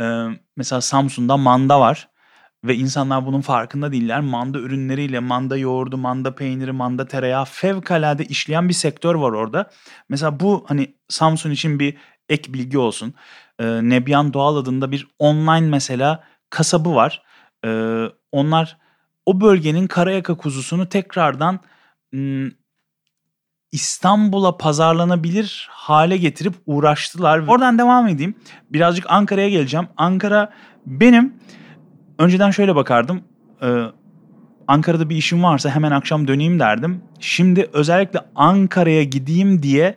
e, mesela Samsun'da manda var ve insanlar bunun farkında değiller. Manda ürünleriyle manda yoğurdu, manda peyniri, manda tereyağı fevkalade işleyen bir sektör var orada. Mesela bu hani Samsun için bir ek bilgi olsun. E, Nebyan Doğal adında bir online mesela kasabı var. E, onlar o bölgenin karayaka kuzusunu tekrardan İstanbul'a pazarlanabilir hale getirip uğraştılar. Oradan devam edeyim. Birazcık Ankara'ya geleceğim. Ankara benim önceden şöyle bakardım. Ee, Ankara'da bir işim varsa hemen akşam döneyim derdim. Şimdi özellikle Ankara'ya gideyim diye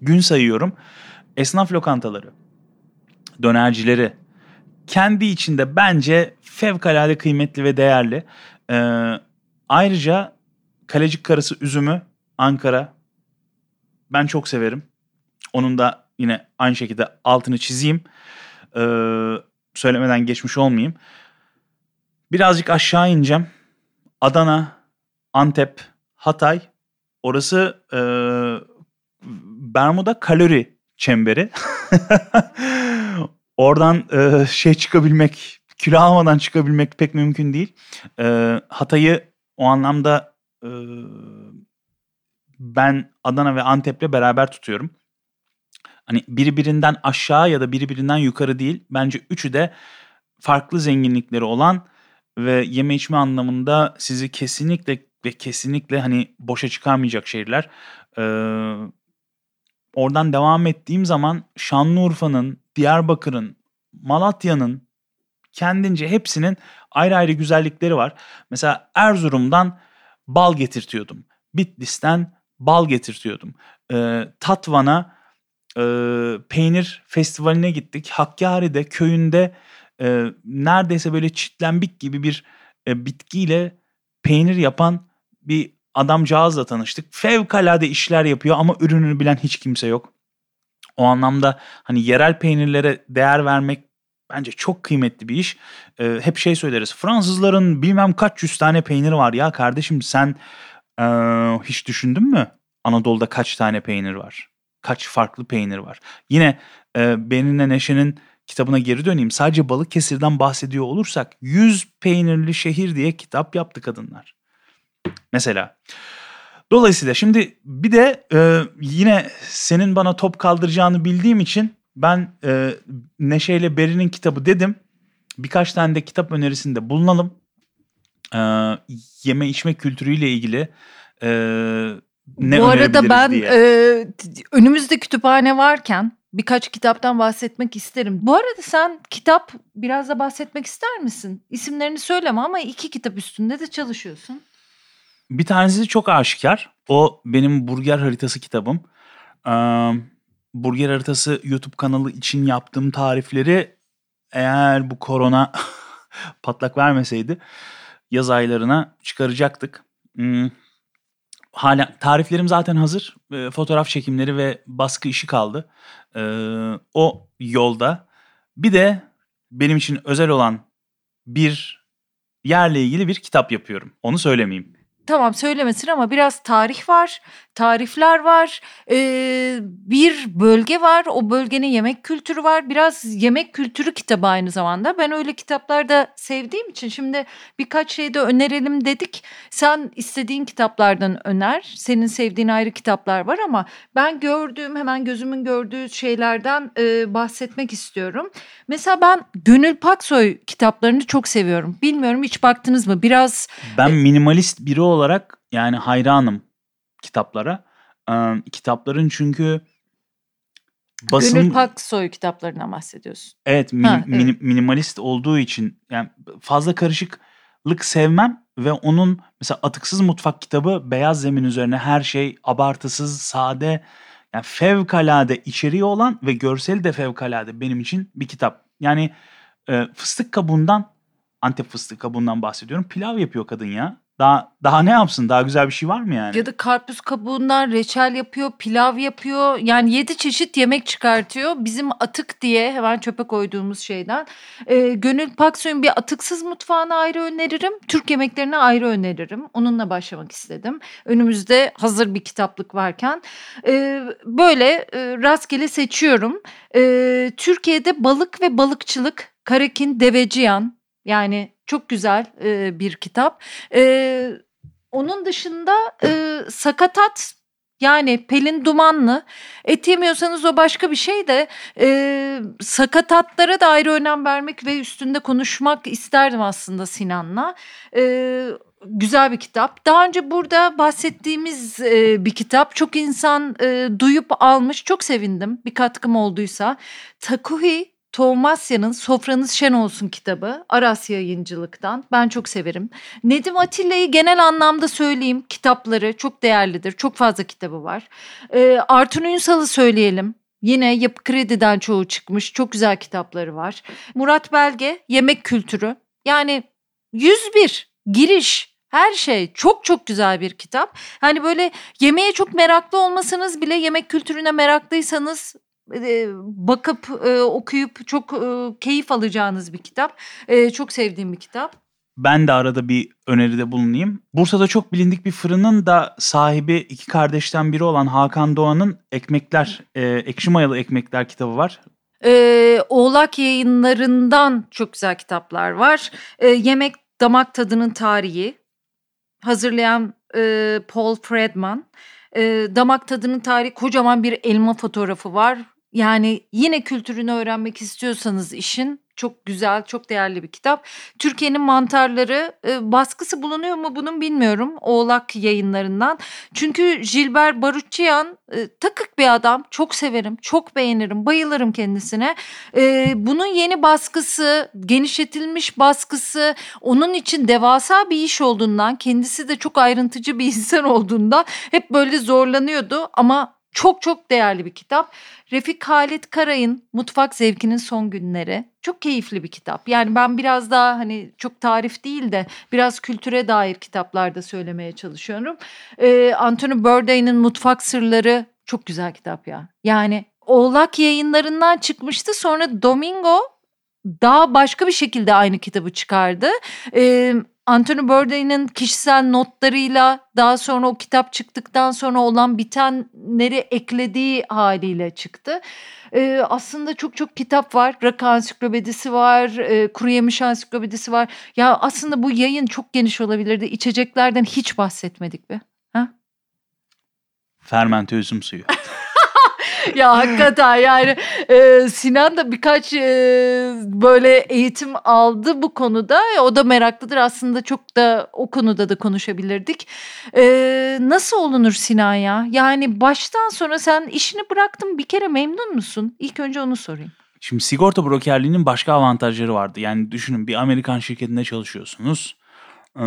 gün sayıyorum. Esnaf lokantaları, dönercileri kendi içinde bence fevkalade kıymetli ve değerli. Ee, ayrıca Kalecik Karası üzümü Ankara ben çok severim. Onun da yine aynı şekilde altını çizeyim. Ee, söylemeden geçmiş olmayayım. Birazcık aşağı ineceğim. Adana, Antep, Hatay. Orası e, Bermuda kalori çemberi. Oradan e, şey çıkabilmek, kilo almadan çıkabilmek pek mümkün değil. E, Hatay'ı o anlamda e, ben Adana ve Antep'le beraber tutuyorum. Hani biri birinden aşağı ya da biri birinden yukarı değil. Bence üçü de farklı zenginlikleri olan ve yeme içme anlamında sizi kesinlikle ve kesinlikle hani boşa çıkarmayacak şehirler. Ee, oradan devam ettiğim zaman Şanlıurfa'nın, Diyarbakır'ın, Malatya'nın kendince hepsinin ayrı ayrı güzellikleri var. Mesela Erzurum'dan bal getirtiyordum. Bitlis'ten bal getirtiyordum. E, Tatvan'a e, peynir festivaline gittik. Hakkari'de köyünde e, neredeyse böyle çitlenbik gibi bir e, bitkiyle peynir yapan bir adamcağızla tanıştık. Fevkalade işler yapıyor ama ürününü bilen hiç kimse yok. O anlamda hani yerel peynirlere değer vermek bence çok kıymetli bir iş. Ee, hep şey söyleriz. Fransızların bilmem kaç yüz tane peynir var ya kardeşim sen ee, hiç düşündün mü? Anadolu'da kaç tane peynir var? Kaç farklı peynir var? Yine e, Benine Neşe'nin kitabına geri döneyim. Sadece Balıkesir'den bahsediyor olursak 100 peynirli şehir diye kitap yaptı kadınlar. Mesela. Dolayısıyla şimdi bir de e, yine senin bana top kaldıracağını bildiğim için ben e, Neşe ile Beri'nin kitabı dedim. Birkaç tane de kitap önerisinde bulunalım. E, yeme içme kültürüyle ilgili e, ne Bu arada ben diye. e, önümüzde kütüphane varken birkaç kitaptan bahsetmek isterim. Bu arada sen kitap biraz da bahsetmek ister misin? İsimlerini söyleme ama iki kitap üstünde de çalışıyorsun. Bir tanesi çok aşikar. O benim burger haritası kitabım. Ee, burger haritası YouTube kanalı için yaptığım tarifleri eğer bu korona patlak vermeseydi yaz aylarına çıkaracaktık. Hmm. Hala tariflerim zaten hazır. E, fotoğraf çekimleri ve baskı işi kaldı. E, o yolda. Bir de benim için özel olan bir yerle ilgili bir kitap yapıyorum. Onu söylemeyeyim tamam söylemesin ama biraz tarih var, tarifler var, ee, bir bölge var, o bölgenin yemek kültürü var. Biraz yemek kültürü kitabı aynı zamanda. Ben öyle kitaplarda sevdiğim için şimdi birkaç şey de önerelim dedik. Sen istediğin kitaplardan öner. Senin sevdiğin ayrı kitaplar var ama ben gördüğüm hemen gözümün gördüğü şeylerden e, bahsetmek istiyorum. Mesela ben Gönül Paksoy kitaplarını çok seviyorum. Bilmiyorum hiç baktınız mı? Biraz ben minimalist biri olarak yani hayranım kitaplara. Ee, kitapların çünkü basın... Gönül Paksoy kitaplarından bahsediyorsun. Evet, min, ha, evet. Min, minimalist olduğu için yani fazla karışıklık sevmem ve onun mesela Atıksız Mutfak kitabı beyaz zemin üzerine her şey abartısız, sade, yani fevkalade içeriği olan ve görseli de fevkalade benim için bir kitap. Yani e, fıstık kabuğundan Antep fıstık kabuğundan bahsediyorum. Pilav yapıyor kadın ya. Daha daha ne yapsın? Daha güzel bir şey var mı yani? Ya da karpuz kabuğundan reçel yapıyor, pilav yapıyor. Yani yedi çeşit yemek çıkartıyor. Bizim atık diye hemen çöpe koyduğumuz şeyden. Ee, Gönül Paksoy'un bir atıksız mutfağını ayrı öneririm. Türk yemeklerini ayrı öneririm. Onunla başlamak istedim. Önümüzde hazır bir kitaplık varken. Ee, böyle e, rastgele seçiyorum. Ee, Türkiye'de balık ve balıkçılık Karakin Deveciyan yani çok güzel e, bir kitap. E, onun dışında e, Sakatat yani Pelin Dumanlı. Et yemiyorsanız o başka bir şey de e, sakatatlara da ayrı önem vermek ve üstünde konuşmak isterdim aslında Sinan'la. E, güzel bir kitap. Daha önce burada bahsettiğimiz e, bir kitap. Çok insan e, duyup almış. Çok sevindim bir katkım olduysa. Takuhi Tomasya'nın Sofranız Şen Olsun kitabı Aras Yayıncılık'tan. Ben çok severim. Nedim Atilla'yı genel anlamda söyleyeyim. Kitapları çok değerlidir. Çok fazla kitabı var. Ee, Artun Ünsal'ı söyleyelim. Yine Yapı Kredi'den çoğu çıkmış. Çok güzel kitapları var. Murat Belge Yemek Kültürü. Yani 101 giriş her şey çok çok güzel bir kitap. Hani böyle yemeğe çok meraklı olmasanız bile yemek kültürüne meraklıysanız bakıp okuyup çok keyif alacağınız bir kitap. çok sevdiğim bir kitap. Ben de arada bir öneride bulunayım. Bursa'da çok bilindik bir fırının da sahibi iki kardeşten biri olan Hakan Doğan'ın Ekmekler, Ekşi Mayalı Ekmekler kitabı var. Ee, Oğlak yayınlarından çok güzel kitaplar var. Ee, Yemek Damak Tadının Tarihi. Hazırlayan e, Paul Fredman. E, damak tadının tarihi kocaman bir elma fotoğrafı var. Yani yine kültürünü öğrenmek istiyorsanız işin çok güzel, çok değerli bir kitap. Türkiye'nin mantarları e, baskısı bulunuyor mu bunun bilmiyorum. Oğlak yayınlarından. Çünkü Gilbert Baruchian e, takık bir adam. Çok severim, çok beğenirim, bayılırım kendisine. E, bunun yeni baskısı, genişletilmiş baskısı onun için devasa bir iş olduğundan, kendisi de çok ayrıntıcı bir insan olduğundan hep böyle zorlanıyordu ama Çok çok değerli bir kitap. Refik Halit Karay'ın Mutfak Zevkinin Son Günleri. Çok keyifli bir kitap. Yani ben biraz daha hani çok tarif değil de biraz kültüre dair kitaplarda söylemeye çalışıyorum. Ee, Anthony Bourdain'in Mutfak Sırları çok güzel kitap ya. Yani Oğlak yayınlarından çıkmıştı. Sonra Domingo daha başka bir şekilde aynı kitabı çıkardı. Ee, Anthony Bourdain'in kişisel notlarıyla daha sonra o kitap çıktıktan sonra olan bitenleri eklediği haliyle çıktı. Ee, aslında çok çok kitap var. Rakı ansiklopedisi var, e, kuru yemiş ansiklopedisi var. Ya aslında bu yayın çok geniş olabilirdi. İçeceklerden hiç bahsetmedik be. Ha? Fermente üzüm suyu. ya hakikaten yani e, Sinan da birkaç e, böyle eğitim aldı bu konuda. O da meraklıdır aslında çok da o konuda da konuşabilirdik. E, nasıl olunur Sinan ya? Yani baştan sonra sen işini bıraktın bir kere memnun musun? İlk önce onu sorayım. Şimdi sigorta brokerliğinin başka avantajları vardı. Yani düşünün bir Amerikan şirketinde çalışıyorsunuz. Ee,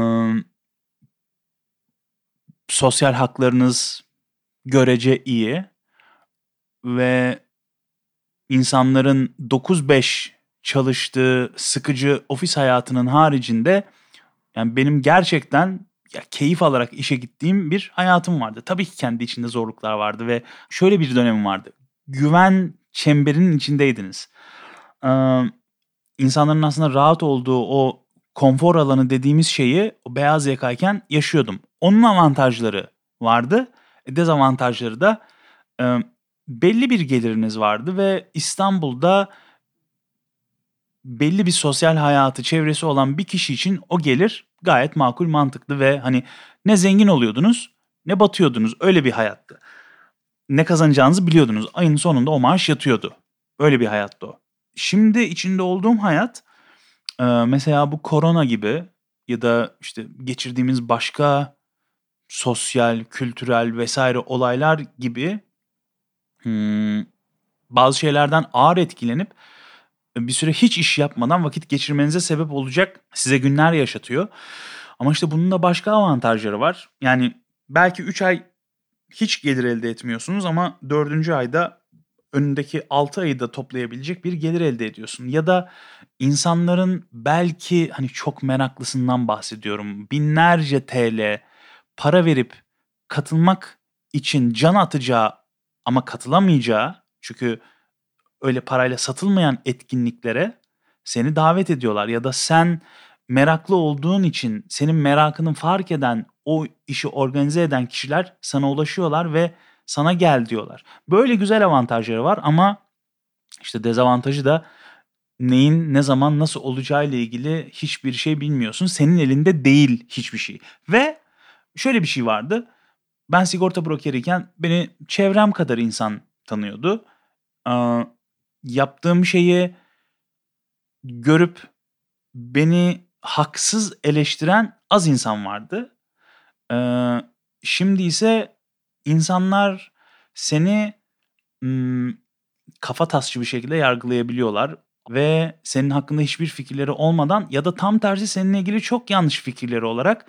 sosyal haklarınız görece iyi ve insanların 9-5 çalıştığı sıkıcı ofis hayatının haricinde yani benim gerçekten ya keyif alarak işe gittiğim bir hayatım vardı. Tabii ki kendi içinde zorluklar vardı ve şöyle bir dönemim vardı. Güven çemberinin içindeydiniz. Ee, insanların aslında rahat olduğu o konfor alanı dediğimiz şeyi o beyaz yakayken yaşıyordum. Onun avantajları vardı. Dezavantajları da e, belli bir geliriniz vardı ve İstanbul'da belli bir sosyal hayatı, çevresi olan bir kişi için o gelir gayet makul, mantıklı ve hani ne zengin oluyordunuz ne batıyordunuz. Öyle bir hayattı. Ne kazanacağınızı biliyordunuz. Ayın sonunda o maaş yatıyordu. Öyle bir hayattı o. Şimdi içinde olduğum hayat mesela bu korona gibi ya da işte geçirdiğimiz başka sosyal, kültürel vesaire olaylar gibi hmm, bazı şeylerden ağır etkilenip bir süre hiç iş yapmadan vakit geçirmenize sebep olacak size günler yaşatıyor. Ama işte bunun da başka avantajları var. Yani belki 3 ay hiç gelir elde etmiyorsunuz ama 4. ayda önündeki 6 ayı da toplayabilecek bir gelir elde ediyorsun. Ya da insanların belki hani çok meraklısından bahsediyorum. Binlerce TL para verip katılmak için can atacağı ama katılamayacağı çünkü öyle parayla satılmayan etkinliklere seni davet ediyorlar ya da sen meraklı olduğun için senin merakını fark eden o işi organize eden kişiler sana ulaşıyorlar ve sana gel diyorlar. Böyle güzel avantajları var ama işte dezavantajı da neyin ne zaman nasıl olacağı ile ilgili hiçbir şey bilmiyorsun. Senin elinde değil hiçbir şey. Ve şöyle bir şey vardı. Ben sigorta brokeriyken beni çevrem kadar insan tanıyordu. Ee, yaptığım şeyi görüp beni haksız eleştiren az insan vardı. Ee, şimdi ise insanlar seni m, kafa tasçı bir şekilde yargılayabiliyorlar ve senin hakkında hiçbir fikirleri olmadan ya da tam tersi seninle ilgili çok yanlış fikirleri olarak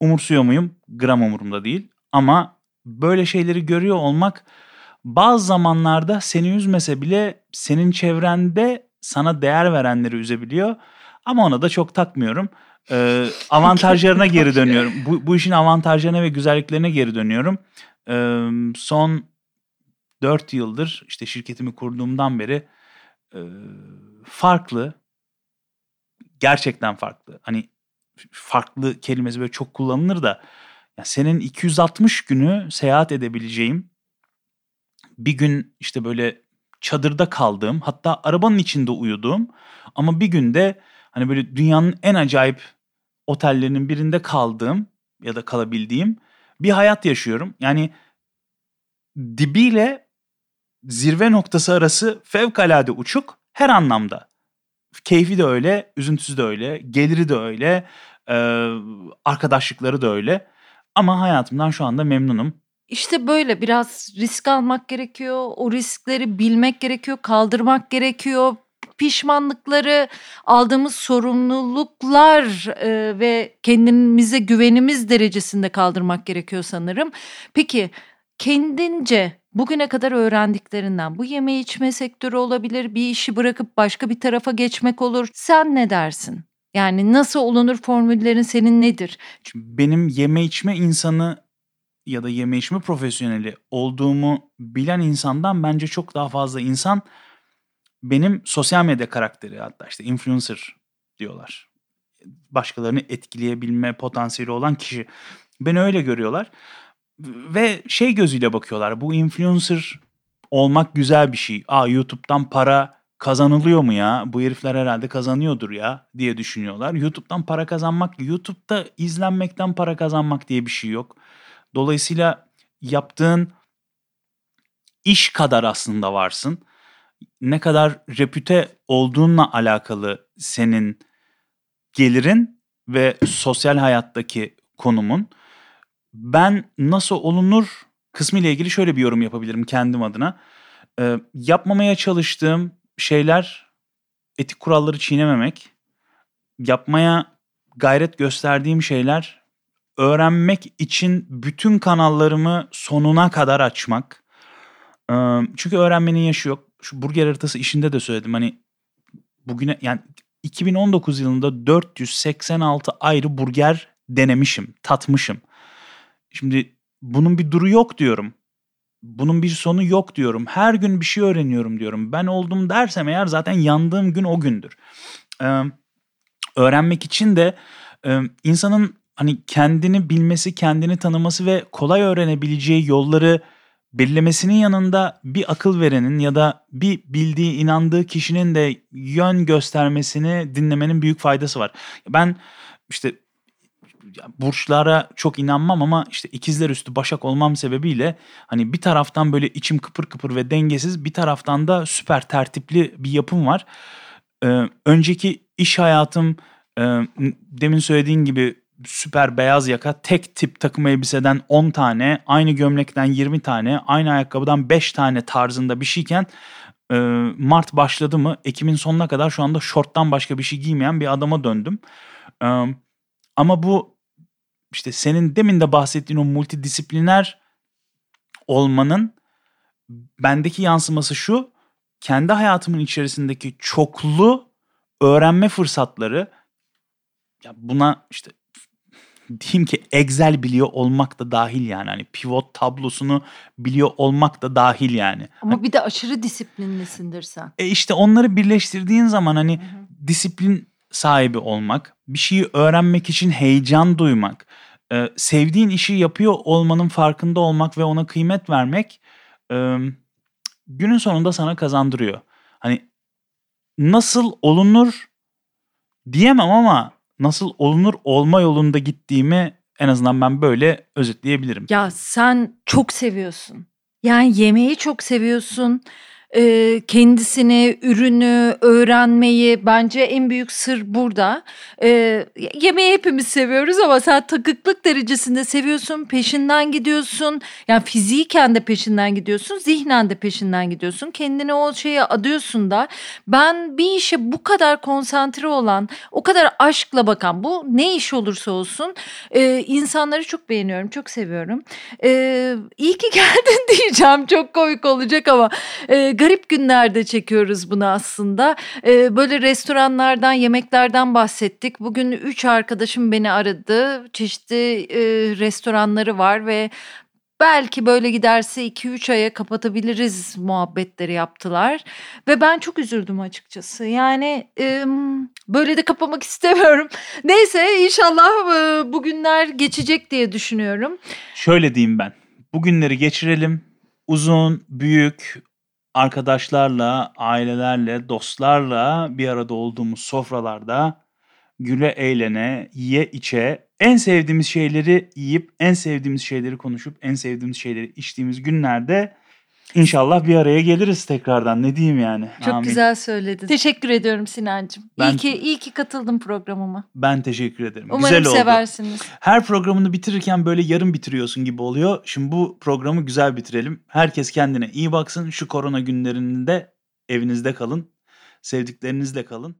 umursuyor muyum? Gram umurumda değil. Ama böyle şeyleri görüyor olmak bazı zamanlarda seni üzmese bile senin çevrende sana değer verenleri üzebiliyor. Ama ona da çok takmıyorum. Ee, avantajlarına geri dönüyorum. Bu, bu işin avantajlarına ve güzelliklerine geri dönüyorum. Ee, son 4 yıldır işte şirketimi kurduğumdan beri e, farklı. Gerçekten farklı. Hani farklı kelimesi böyle çok kullanılır da ya senin 260 günü seyahat edebileceğim bir gün işte böyle çadırda kaldığım hatta arabanın içinde uyuduğum ama bir günde hani böyle dünyanın en acayip otellerinin birinde kaldığım ya da kalabildiğim bir hayat yaşıyorum. Yani dibiyle zirve noktası arası fevkalade uçuk her anlamda. Keyfi de öyle, üzüntüsü de öyle, geliri de öyle, arkadaşlıkları da öyle. Ama hayatımdan şu anda memnunum. İşte böyle biraz risk almak gerekiyor. O riskleri bilmek gerekiyor, kaldırmak gerekiyor. Pişmanlıkları, aldığımız sorumluluklar e, ve kendimize güvenimiz derecesinde kaldırmak gerekiyor sanırım. Peki kendince bugüne kadar öğrendiklerinden bu yeme içme sektörü olabilir, bir işi bırakıp başka bir tarafa geçmek olur. Sen ne dersin? Yani nasıl olunur formüllerin senin nedir? Benim yeme içme insanı ya da yeme içme profesyoneli olduğumu bilen insandan bence çok daha fazla insan benim sosyal medya karakteri hatta işte influencer diyorlar. Başkalarını etkileyebilme potansiyeli olan kişi. Beni öyle görüyorlar. Ve şey gözüyle bakıyorlar. Bu influencer olmak güzel bir şey. Aa YouTube'dan para kazanılıyor mu ya? Bu herifler herhalde kazanıyordur ya diye düşünüyorlar. YouTube'dan para kazanmak, YouTube'da izlenmekten para kazanmak diye bir şey yok. Dolayısıyla yaptığın iş kadar aslında varsın. Ne kadar repüte olduğunla alakalı senin gelirin ve sosyal hayattaki konumun. Ben nasıl olunur kısmı ile ilgili şöyle bir yorum yapabilirim kendim adına. Ee, yapmamaya çalıştığım şeyler etik kuralları çiğnememek. Yapmaya gayret gösterdiğim şeyler öğrenmek için bütün kanallarımı sonuna kadar açmak. Çünkü öğrenmenin yaşı yok. Şu burger haritası işinde de söyledim. Hani bugüne yani 2019 yılında 486 ayrı burger denemişim, tatmışım. Şimdi bunun bir duru yok diyorum. Bunun bir sonu yok diyorum. Her gün bir şey öğreniyorum diyorum. Ben oldum dersem eğer zaten yandığım gün o gündür. Ee, öğrenmek için de e, insanın hani kendini bilmesi, kendini tanıması ve kolay öğrenebileceği yolları belirlemesinin yanında bir akıl verenin ya da bir bildiği, inandığı kişinin de yön göstermesini dinlemenin büyük faydası var. Ben işte burçlara çok inanmam ama işte ikizler üstü başak olmam sebebiyle hani bir taraftan böyle içim kıpır kıpır ve dengesiz bir taraftan da süper tertipli bir yapım var. Ee, önceki iş hayatım e, demin söylediğin gibi süper beyaz yaka tek tip takım elbiseden 10 tane, aynı gömlekten 20 tane, aynı ayakkabıdan 5 tane tarzında bir şeyken e, Mart başladı mı Ekim'in sonuna kadar şu anda şorttan başka bir şey giymeyen bir adama döndüm. E, ama bu işte senin demin de bahsettiğin o multidisipliner olmanın bendeki yansıması şu. Kendi hayatımın içerisindeki çoklu öğrenme fırsatları ya buna işte diyeyim ki Excel biliyor olmak da dahil yani. Hani pivot tablosunu biliyor olmak da dahil yani. Ama hani, bir de aşırı disiplinlisindir sen. E işte onları birleştirdiğin zaman hani hı hı. disiplin sahibi olmak, bir şeyi öğrenmek için heyecan duymak, e, sevdiğin işi yapıyor olmanın farkında olmak ve ona kıymet vermek e, günün sonunda sana kazandırıyor. Hani nasıl olunur diyemem ama nasıl olunur olma yolunda gittiğimi en azından ben böyle özetleyebilirim. Ya sen çok seviyorsun. Yani yemeği çok seviyorsun e, kendisini, ürünü öğrenmeyi bence en büyük sır burada. E, yemeği hepimiz seviyoruz ama sen takıklık derecesinde seviyorsun, peşinden gidiyorsun. Yani fiziken de peşinden gidiyorsun, zihnen de peşinden gidiyorsun. Kendini o şeye adıyorsun da. Ben bir işe bu kadar konsantre olan, o kadar aşkla bakan, bu ne iş olursa olsun e, insanları çok beğeniyorum, çok seviyorum. E, iyi ki geldin diyeceğim, çok komik olacak ama... E, garip günlerde çekiyoruz bunu aslında. Ee, böyle restoranlardan, yemeklerden bahsettik. Bugün üç arkadaşım beni aradı. Çeşitli e, restoranları var ve belki böyle giderse 2-3 aya kapatabiliriz muhabbetleri yaptılar. Ve ben çok üzüldüm açıkçası. Yani e, böyle de kapamak istemiyorum. Neyse inşallah e, bugünler geçecek diye düşünüyorum. Şöyle diyeyim ben. Bugünleri geçirelim. Uzun, büyük, arkadaşlarla, ailelerle, dostlarla bir arada olduğumuz sofralarda güle eğlene, yiye içe, en sevdiğimiz şeyleri yiyip, en sevdiğimiz şeyleri konuşup, en sevdiğimiz şeyleri içtiğimiz günlerde İnşallah bir araya geliriz tekrardan. Ne diyeyim yani? Çok Amin. güzel söyledin. Teşekkür ediyorum Sinancığım. Ben, iyi ki iyi ki katıldın programıma. Ben teşekkür ederim. Umarım güzel oldu. seversiniz. Her programını bitirirken böyle yarım bitiriyorsun gibi oluyor. Şimdi bu programı güzel bitirelim. Herkes kendine iyi baksın. Şu korona günlerinde evinizde kalın. Sevdiklerinizle kalın.